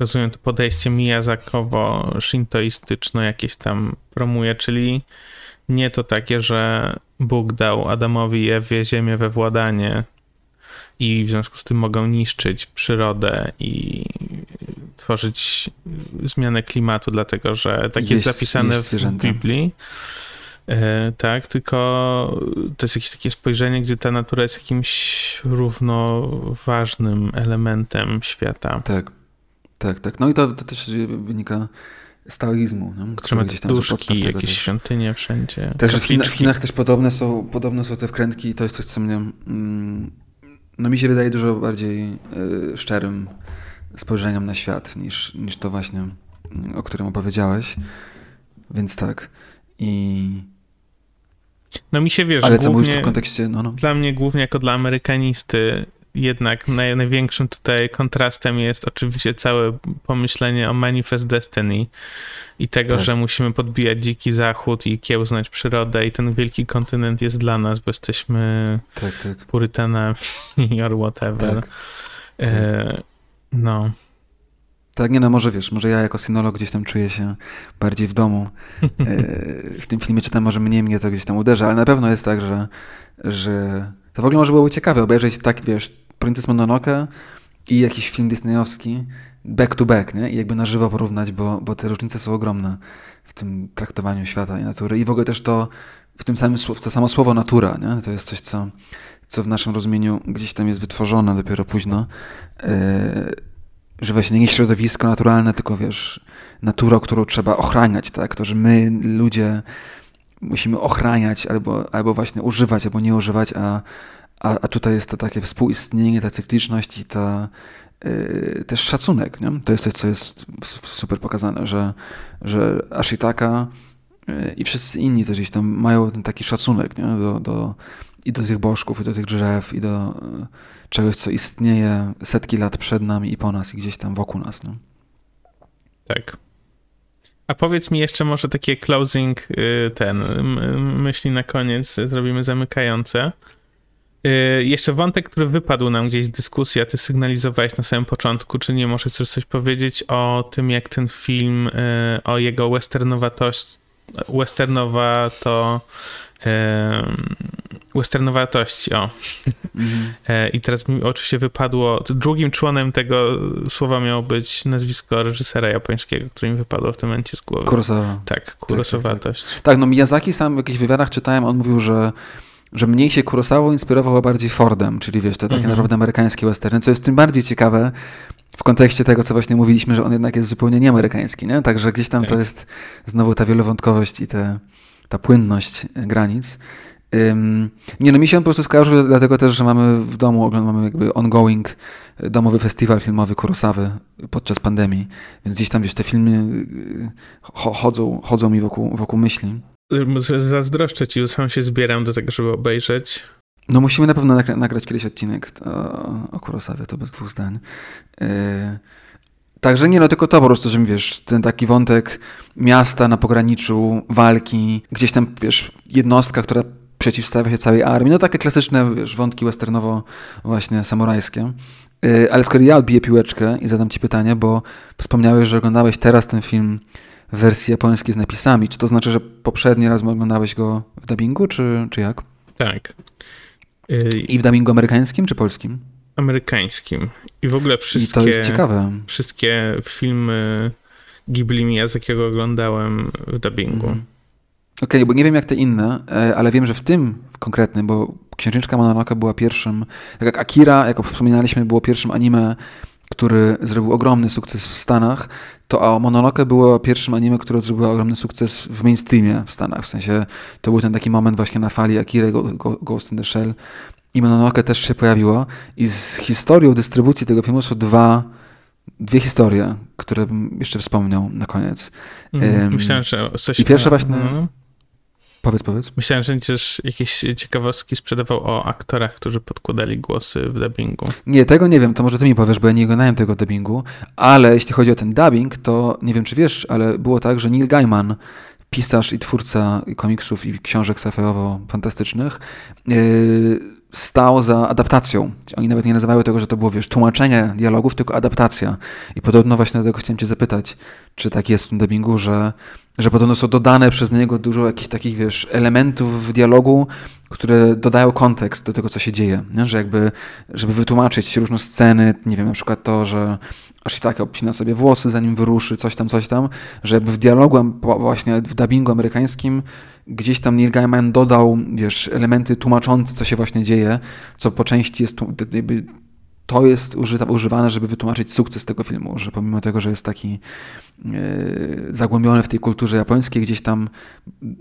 rozumiem to podejście miyazakowo-shintoistyczne jakieś tam promuje, czyli nie to takie, że Bóg dał Adamowi i Ewie ziemię we władanie i w związku z tym mogą niszczyć przyrodę i tworzyć zmianę klimatu, dlatego że tak jest, jest zapisane jest w Biblii. E, tak, tylko to jest jakieś takie spojrzenie, gdzie ta natura jest jakimś równoważnym elementem świata. Tak, tak, tak. No i to, to też wynika z taoizmu, no, który gdzieś tam duszki, jakieś też. świątynie wszędzie. Też w, Chinach, w Chinach też podobne są, podobne są te wkrętki i to jest coś, co mnie, mm, no mi się wydaje dużo bardziej y, szczerym spojrzeniem na świat niż, niż to właśnie, o którym opowiedziałeś. Więc tak. I... No mi się wiesz, Ale co mówisz w kontekście... No, no. Dla mnie głównie jako dla amerykanisty jednak naj, największym tutaj kontrastem jest oczywiście całe pomyślenie o Manifest Destiny i tego, tak. że musimy podbijać dziki zachód i kiełznać przyrodę i ten wielki kontynent jest dla nas, bo jesteśmy tak, tak. purytanami or whatever. Tak. E, no. Tak, nie no, może wiesz, może ja jako synolog gdzieś tam czuję się bardziej w domu. E, w tym filmie czytam, może mniej mnie to gdzieś tam uderza, ale na pewno jest tak, że, że to w ogóle może byłoby ciekawe obejrzeć tak, wiesz, Princess Mononoke i jakiś film disneyowski back to back, nie? I jakby na żywo porównać, bo, bo te różnice są ogromne w tym traktowaniu świata i natury. I w ogóle też to, w tym samym, to samo słowo natura, nie? To jest coś, co, co w naszym rozumieniu gdzieś tam jest wytworzone dopiero późno. Yy, że właśnie nie środowisko naturalne, tylko wiesz, natura, którą trzeba ochraniać, tak? To, że my, ludzie, musimy ochraniać albo, albo właśnie używać, albo nie używać, a, a, a tutaj jest to takie współistnienie, ta cykliczność i ta yy, też szacunek, nie? To jest coś, co jest super pokazane, że, że Ashitaka yy, i wszyscy inni też gdzieś tam mają ten taki szacunek, nie? Do, do, i do tych bożków, i do tych drzew, i do yy, czegoś, co istnieje setki lat przed nami i po nas, i gdzieś tam wokół nas, nie? Tak. A powiedz mi jeszcze może takie closing, y, ten, myśli na koniec zrobimy zamykające. Yy, jeszcze wątek, który wypadł nam gdzieś z dyskusji, a ty sygnalizowałeś na samym początku, czy nie możesz coś powiedzieć o tym, jak ten film, yy, o jego westernowatość, westernowa to westernowatości, o. Mhm. I teraz mi oczywiście wypadło, drugim członem tego słowa miało być nazwisko reżysera japońskiego, który mi wypadło w tym momencie z głowy. Kurosawa. Tak, kurosowatość. Tak, tak, tak. tak, no Miyazaki sam w jakichś wywiadach czytałem, on mówił, że że mniej się Kurosawa inspirował, a bardziej Fordem, czyli wiesz, to takie mhm. naprawdę amerykańskie westerny, co jest tym bardziej ciekawe w kontekście tego, co właśnie mówiliśmy, że on jednak jest zupełnie nieamerykański, nie? Także gdzieś tam tak. to jest znowu ta wielowątkowość i te, ta płynność granic. Um, nie no, mi się on po prostu skojarzył, dlatego też, że mamy w domu, mamy jakby ongoing e, domowy festiwal filmowy Kurosawy podczas pandemii, więc gdzieś tam, wiesz, te filmy e, chodzą, chodzą mi wokół, wokół myśli. Zazdroszczę ci, sam się zbieram do tego, żeby obejrzeć. No musimy na pewno nagra nagrać kiedyś odcinek o, o Kurosawie, to bez dwóch zdań. Yy, także nie no, tylko to po prostu, że wiesz, ten taki wątek miasta na pograniczu, walki, gdzieś tam, wiesz, jednostka, która przeciwstawia się całej armii. No takie klasyczne wiesz, wątki westernowo właśnie samurajskie. Yy, ale skoro ja odbiję piłeczkę i zadam ci pytanie, bo wspomniałeś, że oglądałeś teraz ten film wersji japońskiej z napisami. Czy to znaczy, że poprzedni raz oglądałeś go w dubbingu, czy, czy jak? Tak. I w dubbingu amerykańskim, czy polskim? Amerykańskim. I w ogóle wszystkie... I to jest ciekawe. Wszystkie filmy Ghibli Miyazakiego oglądałem w dubbingu. Mm. Okej, okay, bo nie wiem jak te inne, e, ale wiem, że w tym konkretnym, bo Księżniczka Mononoke była pierwszym, tak jak Akira, jak wspominaliśmy, było pierwszym anime, który zrobił ogromny sukces w Stanach, to Mononoke było pierwszym anime, które zrobiło ogromny sukces w mainstreamie w Stanach. W sensie to był ten taki moment właśnie na fali Akira, Ghost in the Shell i Mononoke też się pojawiło i z historią dystrybucji tego filmu są dwa dwie historie, które bym jeszcze wspomniał na koniec. Mm, myślałem, że coś... I pierwsza właśnie... Mm. Powiedz, powiedz. Myślałem, że będziesz jakieś ciekawostki sprzedawał o aktorach, którzy podkładali głosy w dubbingu. Nie, tego nie wiem, to może ty mi powiesz, bo ja nie oglądałem tego dubbingu, ale jeśli chodzi o ten dubbing, to nie wiem, czy wiesz, ale było tak, że Neil Gaiman, pisarz i twórca komiksów i książek sci-fiowo fantastycznych, yy, stał za adaptacją. Oni nawet nie nazywały tego, że to było, wiesz, tłumaczenie dialogów, tylko adaptacja. I podobno właśnie dlatego chciałem cię zapytać, czy tak jest w tym dubbingu, że że podobno są dodane przez niego dużo jakichś takich, wiesz, elementów w dialogu, które dodają kontekst do tego, co się dzieje, nie? że jakby, żeby wytłumaczyć różne sceny, nie wiem, na przykład to, że tak obcina sobie włosy, zanim wyruszy, coś tam, coś tam, że jakby w dialogu, właśnie w dubbingu amerykańskim gdzieś tam Neil Gaiman dodał, wiesz, elementy tłumaczące, co się właśnie dzieje, co po części jest to jest używane, żeby wytłumaczyć sukces tego filmu, że pomimo tego, że jest taki e, zagłębiony w tej kulturze japońskiej, gdzieś tam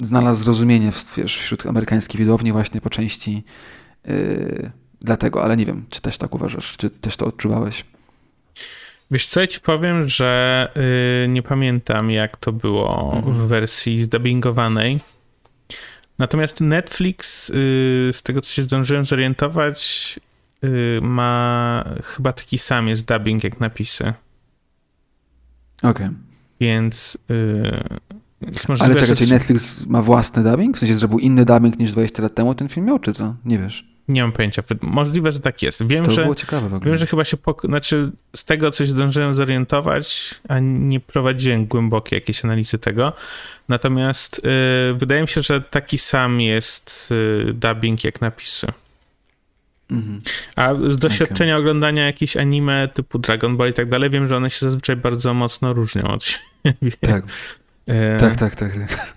znalazł zrozumienie w, wiesz, wśród amerykańskiej widowni właśnie po części e, dlatego, ale nie wiem, czy też tak uważasz, czy też to odczuwałeś? Wiesz co, ja ci powiem, że yy, nie pamiętam jak to było mhm. w wersji zdubbingowanej. Natomiast Netflix, yy, z tego co się zdążyłem zorientować, Y, ma chyba taki sam jest dubbing jak napisy. Okej. Okay. Więc. Yy, Ale czekaj, czy Netflix ma własny dubbing? W sensie zrobił inny dubbing niż 20 lat temu ten film miał, czy co? Nie wiesz. Nie mam pojęcia. Możliwe, że tak jest. Wiem, to że, było ciekawe w ogóle. Wiem, że chyba się, pok- znaczy z tego coś zdążyłem zorientować, a nie prowadziłem głębokiej jakiejś analizy tego. Natomiast yy, wydaje mi się, że taki sam jest yy, dubbing jak napisy. Mhm. A z doświadczenia okay. oglądania jakichś anime typu Dragon Ball i tak dalej, wiem, że one się zazwyczaj bardzo mocno różnią od siebie. Tak. E... Tak, tak, tak, tak.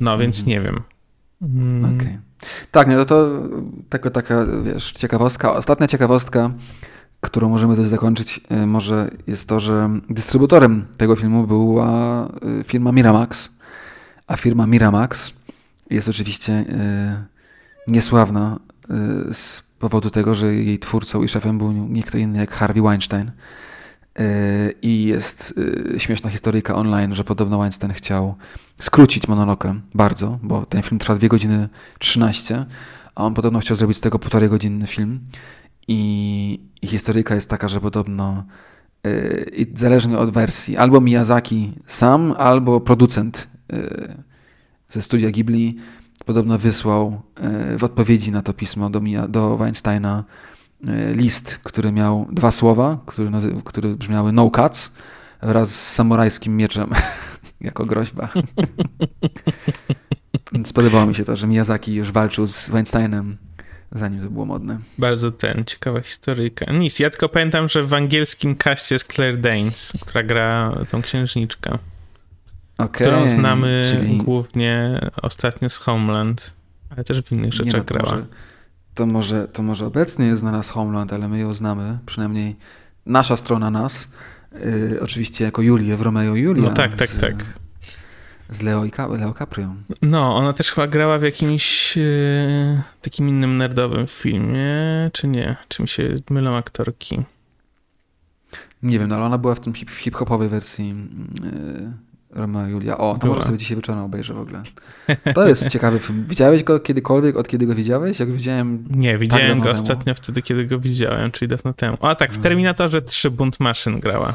No, więc mhm. nie wiem. Mm. Okay. Tak, no to taka, taka, wiesz, ciekawostka. Ostatnia ciekawostka, którą możemy też zakończyć, e, może jest to, że dystrybutorem tego filmu była e, firma Miramax, a firma Miramax jest oczywiście e, niesławna Y, z powodu tego, że jej twórcą i szefem był nie kto inny jak Harvey Weinstein. Y, I jest y, śmieszna historyjka online, że podobno Weinstein chciał skrócić monologę bardzo, bo ten film trwa 2 godziny 13, a on podobno chciał zrobić z tego półtorej godzinny film. I, historyjka jest taka, że podobno i zależnie od wersji, albo Miyazaki sam, albo producent ze studia Ghibli podobno wysłał w odpowiedzi na to pismo do, do Weinsteina list, który miał dwa słowa, które, które brzmiały no cuts wraz z samurajskim mieczem jako groźba. Więc podobało mi się to, że Miyazaki już walczył z Weinsteinem zanim to było modne. Bardzo ten, ciekawa historyjka. Nic, ja tylko pamiętam, że w angielskim kaście jest Claire Danes, która gra tą księżniczkę. Okay, którą znamy czyli... głównie ostatnio z Homeland, ale też w innych rzeczach Nie, no, grała. Może, to, może, to może obecnie jest znana z Homeland, ale my ją znamy, przynajmniej nasza strona nas, yy, oczywiście jako Julię w Romeo Julia. No tak, tak, z, tak z Leo, i Leo Caprio. No, ona też chyba grała w jakimś e, takim innym nerdowym filmie, czy nie? Czy mi się mylą aktorki? Nie wiem, no ale ona była w tym hip-hopowej wersji e, Romeo i Julia. O, to była. może sobie dzisiaj wieczorem obejrzę w ogóle. To jest ciekawy film. Widziałeś go kiedykolwiek, od kiedy go widziałeś? Jak widziałem... Nie, tak widziałem tak go ostatnio temu. wtedy, kiedy go widziałem, czyli dawno temu. A tak, w no. Terminatorze 3 Bunt Maszyn grała.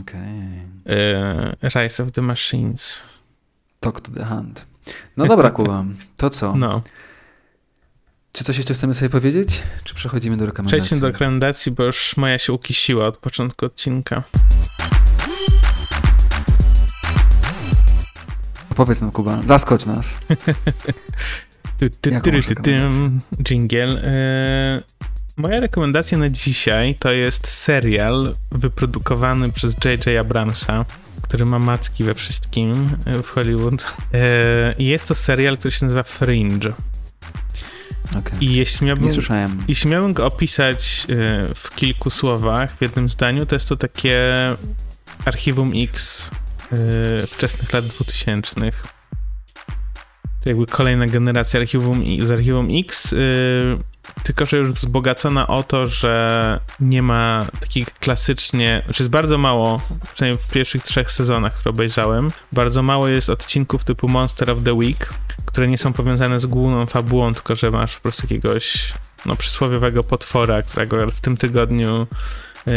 Okej. Okay. Rise of the Machines. Talk to the hand. No dobra, Kuba, to co? No. Czy coś jeszcze chcemy sobie powiedzieć? Czy przechodzimy do rekomendacji? Przejdźmy do rekomendacji, bo już moja się ukisiła od początku odcinka. Powiedz nam, Kuba, zaskocz nas. Jingle. E, Moja rekomendacja na dzisiaj to jest serial wyprodukowany przez J.J. Abramsa, który ma macki we wszystkim e, w Hollywood. E, jest to serial, który się nazywa Fringe. Okay. I jeśli miałbym, Nie słyszałem. Jeśli miałbym go opisać e, w kilku słowach, w jednym zdaniu, to jest to takie archiwum X wczesnych lat 2000. To jakby kolejna generacja archiwum, z archiwum X tylko że już wzbogacona o to, że nie ma takich klasycznie, czy jest bardzo mało, przynajmniej w pierwszych trzech sezonach, które obejrzałem, bardzo mało jest odcinków typu Monster of the Week, które nie są powiązane z główną fabułą, tylko że masz po prostu jakiegoś no, przysłowiowego potwora, którego w tym tygodniu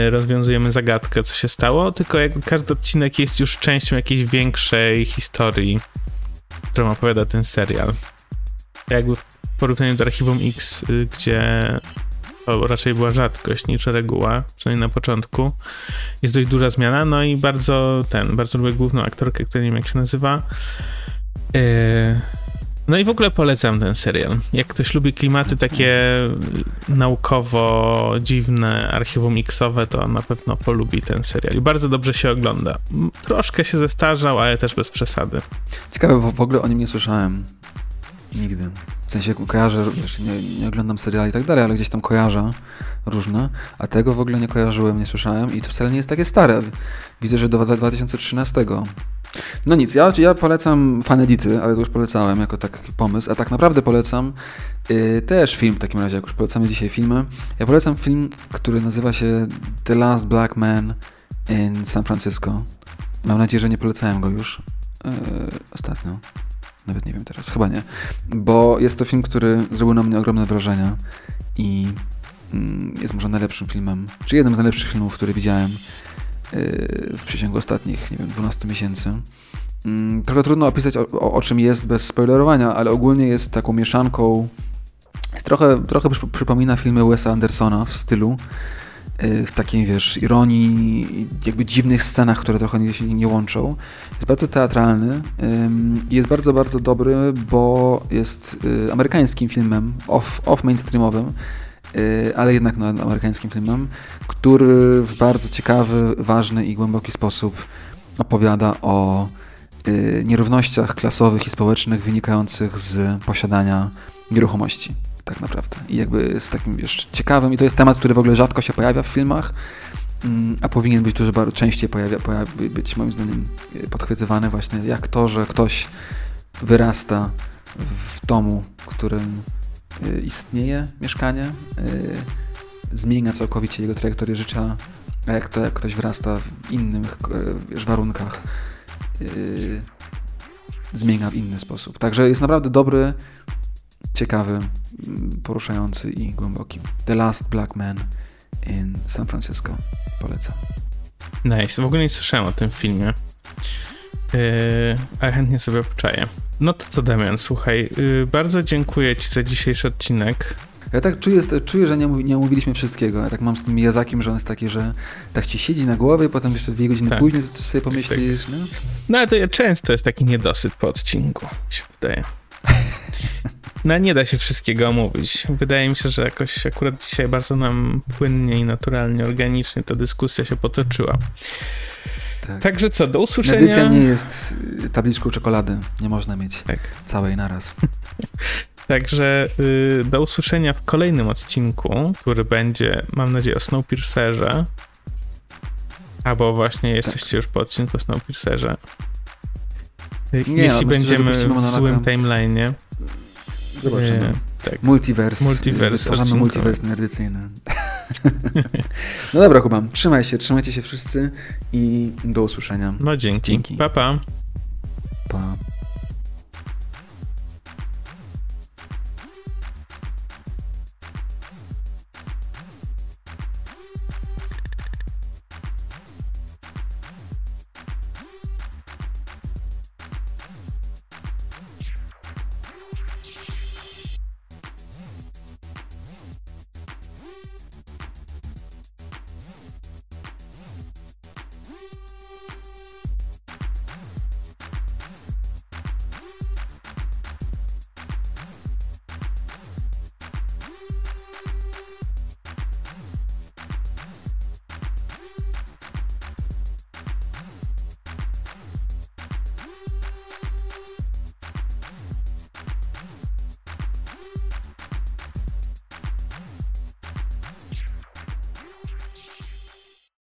rozwiązujemy zagadkę, co się stało, tylko jakby każdy odcinek jest już częścią jakiejś większej historii, którą opowiada ten serial. Jakby porównaniu do Archiwum X, y, gdzie to raczej była rzadkość niż reguła, przynajmniej na początku. Jest dość duża zmiana, no i bardzo ten, bardzo lubię główną aktorkę, która nie wiem jak się nazywa. Y, no i w ogóle polecam ten serial. Jak ktoś lubi klimaty takie naukowo dziwne, archiwum to na pewno polubi ten serial. I bardzo dobrze się ogląda. Troszkę się zestarzał, ale też bez przesady. Ciekawe, bo w ogóle o nim nie słyszałem. Nigdy. W sensie kojarzę, wiesz, nie, nie, oglądam seriali i tak dalej, ale gdzieś tam kojarzę różne, a tego w ogóle nie kojarzyłem, nie słyszałem i to wcale nie jest takie stare. Widzę, że do 2013. No nic, ja, ja polecam Fanedity, ale to już polecałem jako taki pomysł, a tak naprawdę polecam yy, też film w takim razie, jak już polecamy dzisiaj filmy. Ja polecam film, który nazywa się The Last Black Man in San Francisco. Mam nadzieję, że nie polecałem go już yy, ostatnio. Nawet nie wiem teraz, chyba nie. Bo jest to film, który zrobił na mnie ogromne wrażenie i mm, jest może najlepszym filmem, czy jednym z najlepszych filmów, które widziałem yy, w przeciągu ostatnich, nie wiem, 12 miesięcy. Mm, trochę trudno opisać o, o, czym jest bez spoilerowania, ale ogólnie jest taką mieszanką, jest trochę, trochę przypomina filmy Wesa Andersona w stylu, Y, w takiej, wiesz, ironii, jakby dziwnych scenach, które trochę się nie łączą. Jest bardzo teatralny i jest bardzo, bardzo dobry, bo jest y, amerykańskim filmem, off, off mainstreamowym, y, ale jednak no, amerykańskim filmem, który w bardzo ciekawy, ważny i głęboki sposób opowiada o nierównościach klasowych i społecznych wynikających z posiadania nieruchomości tak naprawdę. I jakby jest takim, wiesz, ciekawym i to jest temat, który w ogóle rzadko się pojawia w filmach, mm, a powinien być dużo bardzo częściej pojawia, pojawia, być moim zdaniem e, podchwytywany właśnie jak to, że ktoś wyrasta w domu, w którym istnieje mieszkanie, e, zmienia całkowicie jego trajektorię życia, a jak to jak ktoś wyrasta w innych wiesz, warunkach, zmienia w inny sposób. Także jest naprawdę dobry, ciekawy, poruszający i głęboki. The Last Black Man in San Francisco. Polecam. Nice. W ogóle nie słyszałem o tym filmie. Yy, a chętnie sobie poczaję. No to co, Damian, słuchaj, yy, bardzo dziękuję Ci za dzisiejszy odcinek. Ja tak czuję, czuję że nie, nie omówiliśmy wszystkiego. Ja tak mam z tym Jazakiem, że on jest taki, że tak ci siedzi na głowie, potem jeszcze dwie godziny tak. później to sobie pomyślisz, tak. no? No ale to ja często jest taki niedosyt po odcinku, się wydaje. No nie da się wszystkiego omówić. Wydaje mi się, że jakoś akurat dzisiaj bardzo nam płynnie i naturalnie, organicznie ta dyskusja się potoczyła. Tak. Także co, do usłyszenia. Edycja nie jest y, tabliczką czekolady. Nie można mieć tak. całej naraz. Także y, do usłyszenia w kolejnym odcinku, który będzie, mam nadzieję, o Snowpiercerze. Albo właśnie jesteście tak. już po odcinku o Snowpiercerze. Nie, Jeśli no, będziemy w złym timeline'ie. Zobaczymy. Tak. Multiverse. Multiverse. Stwarzamy multiverse nerdycyjny. no dobra, Kuba, trzymaj się, trzymajcie się wszyscy i do usłyszenia. No dzięki. dzięki. Pa, pa. Pa.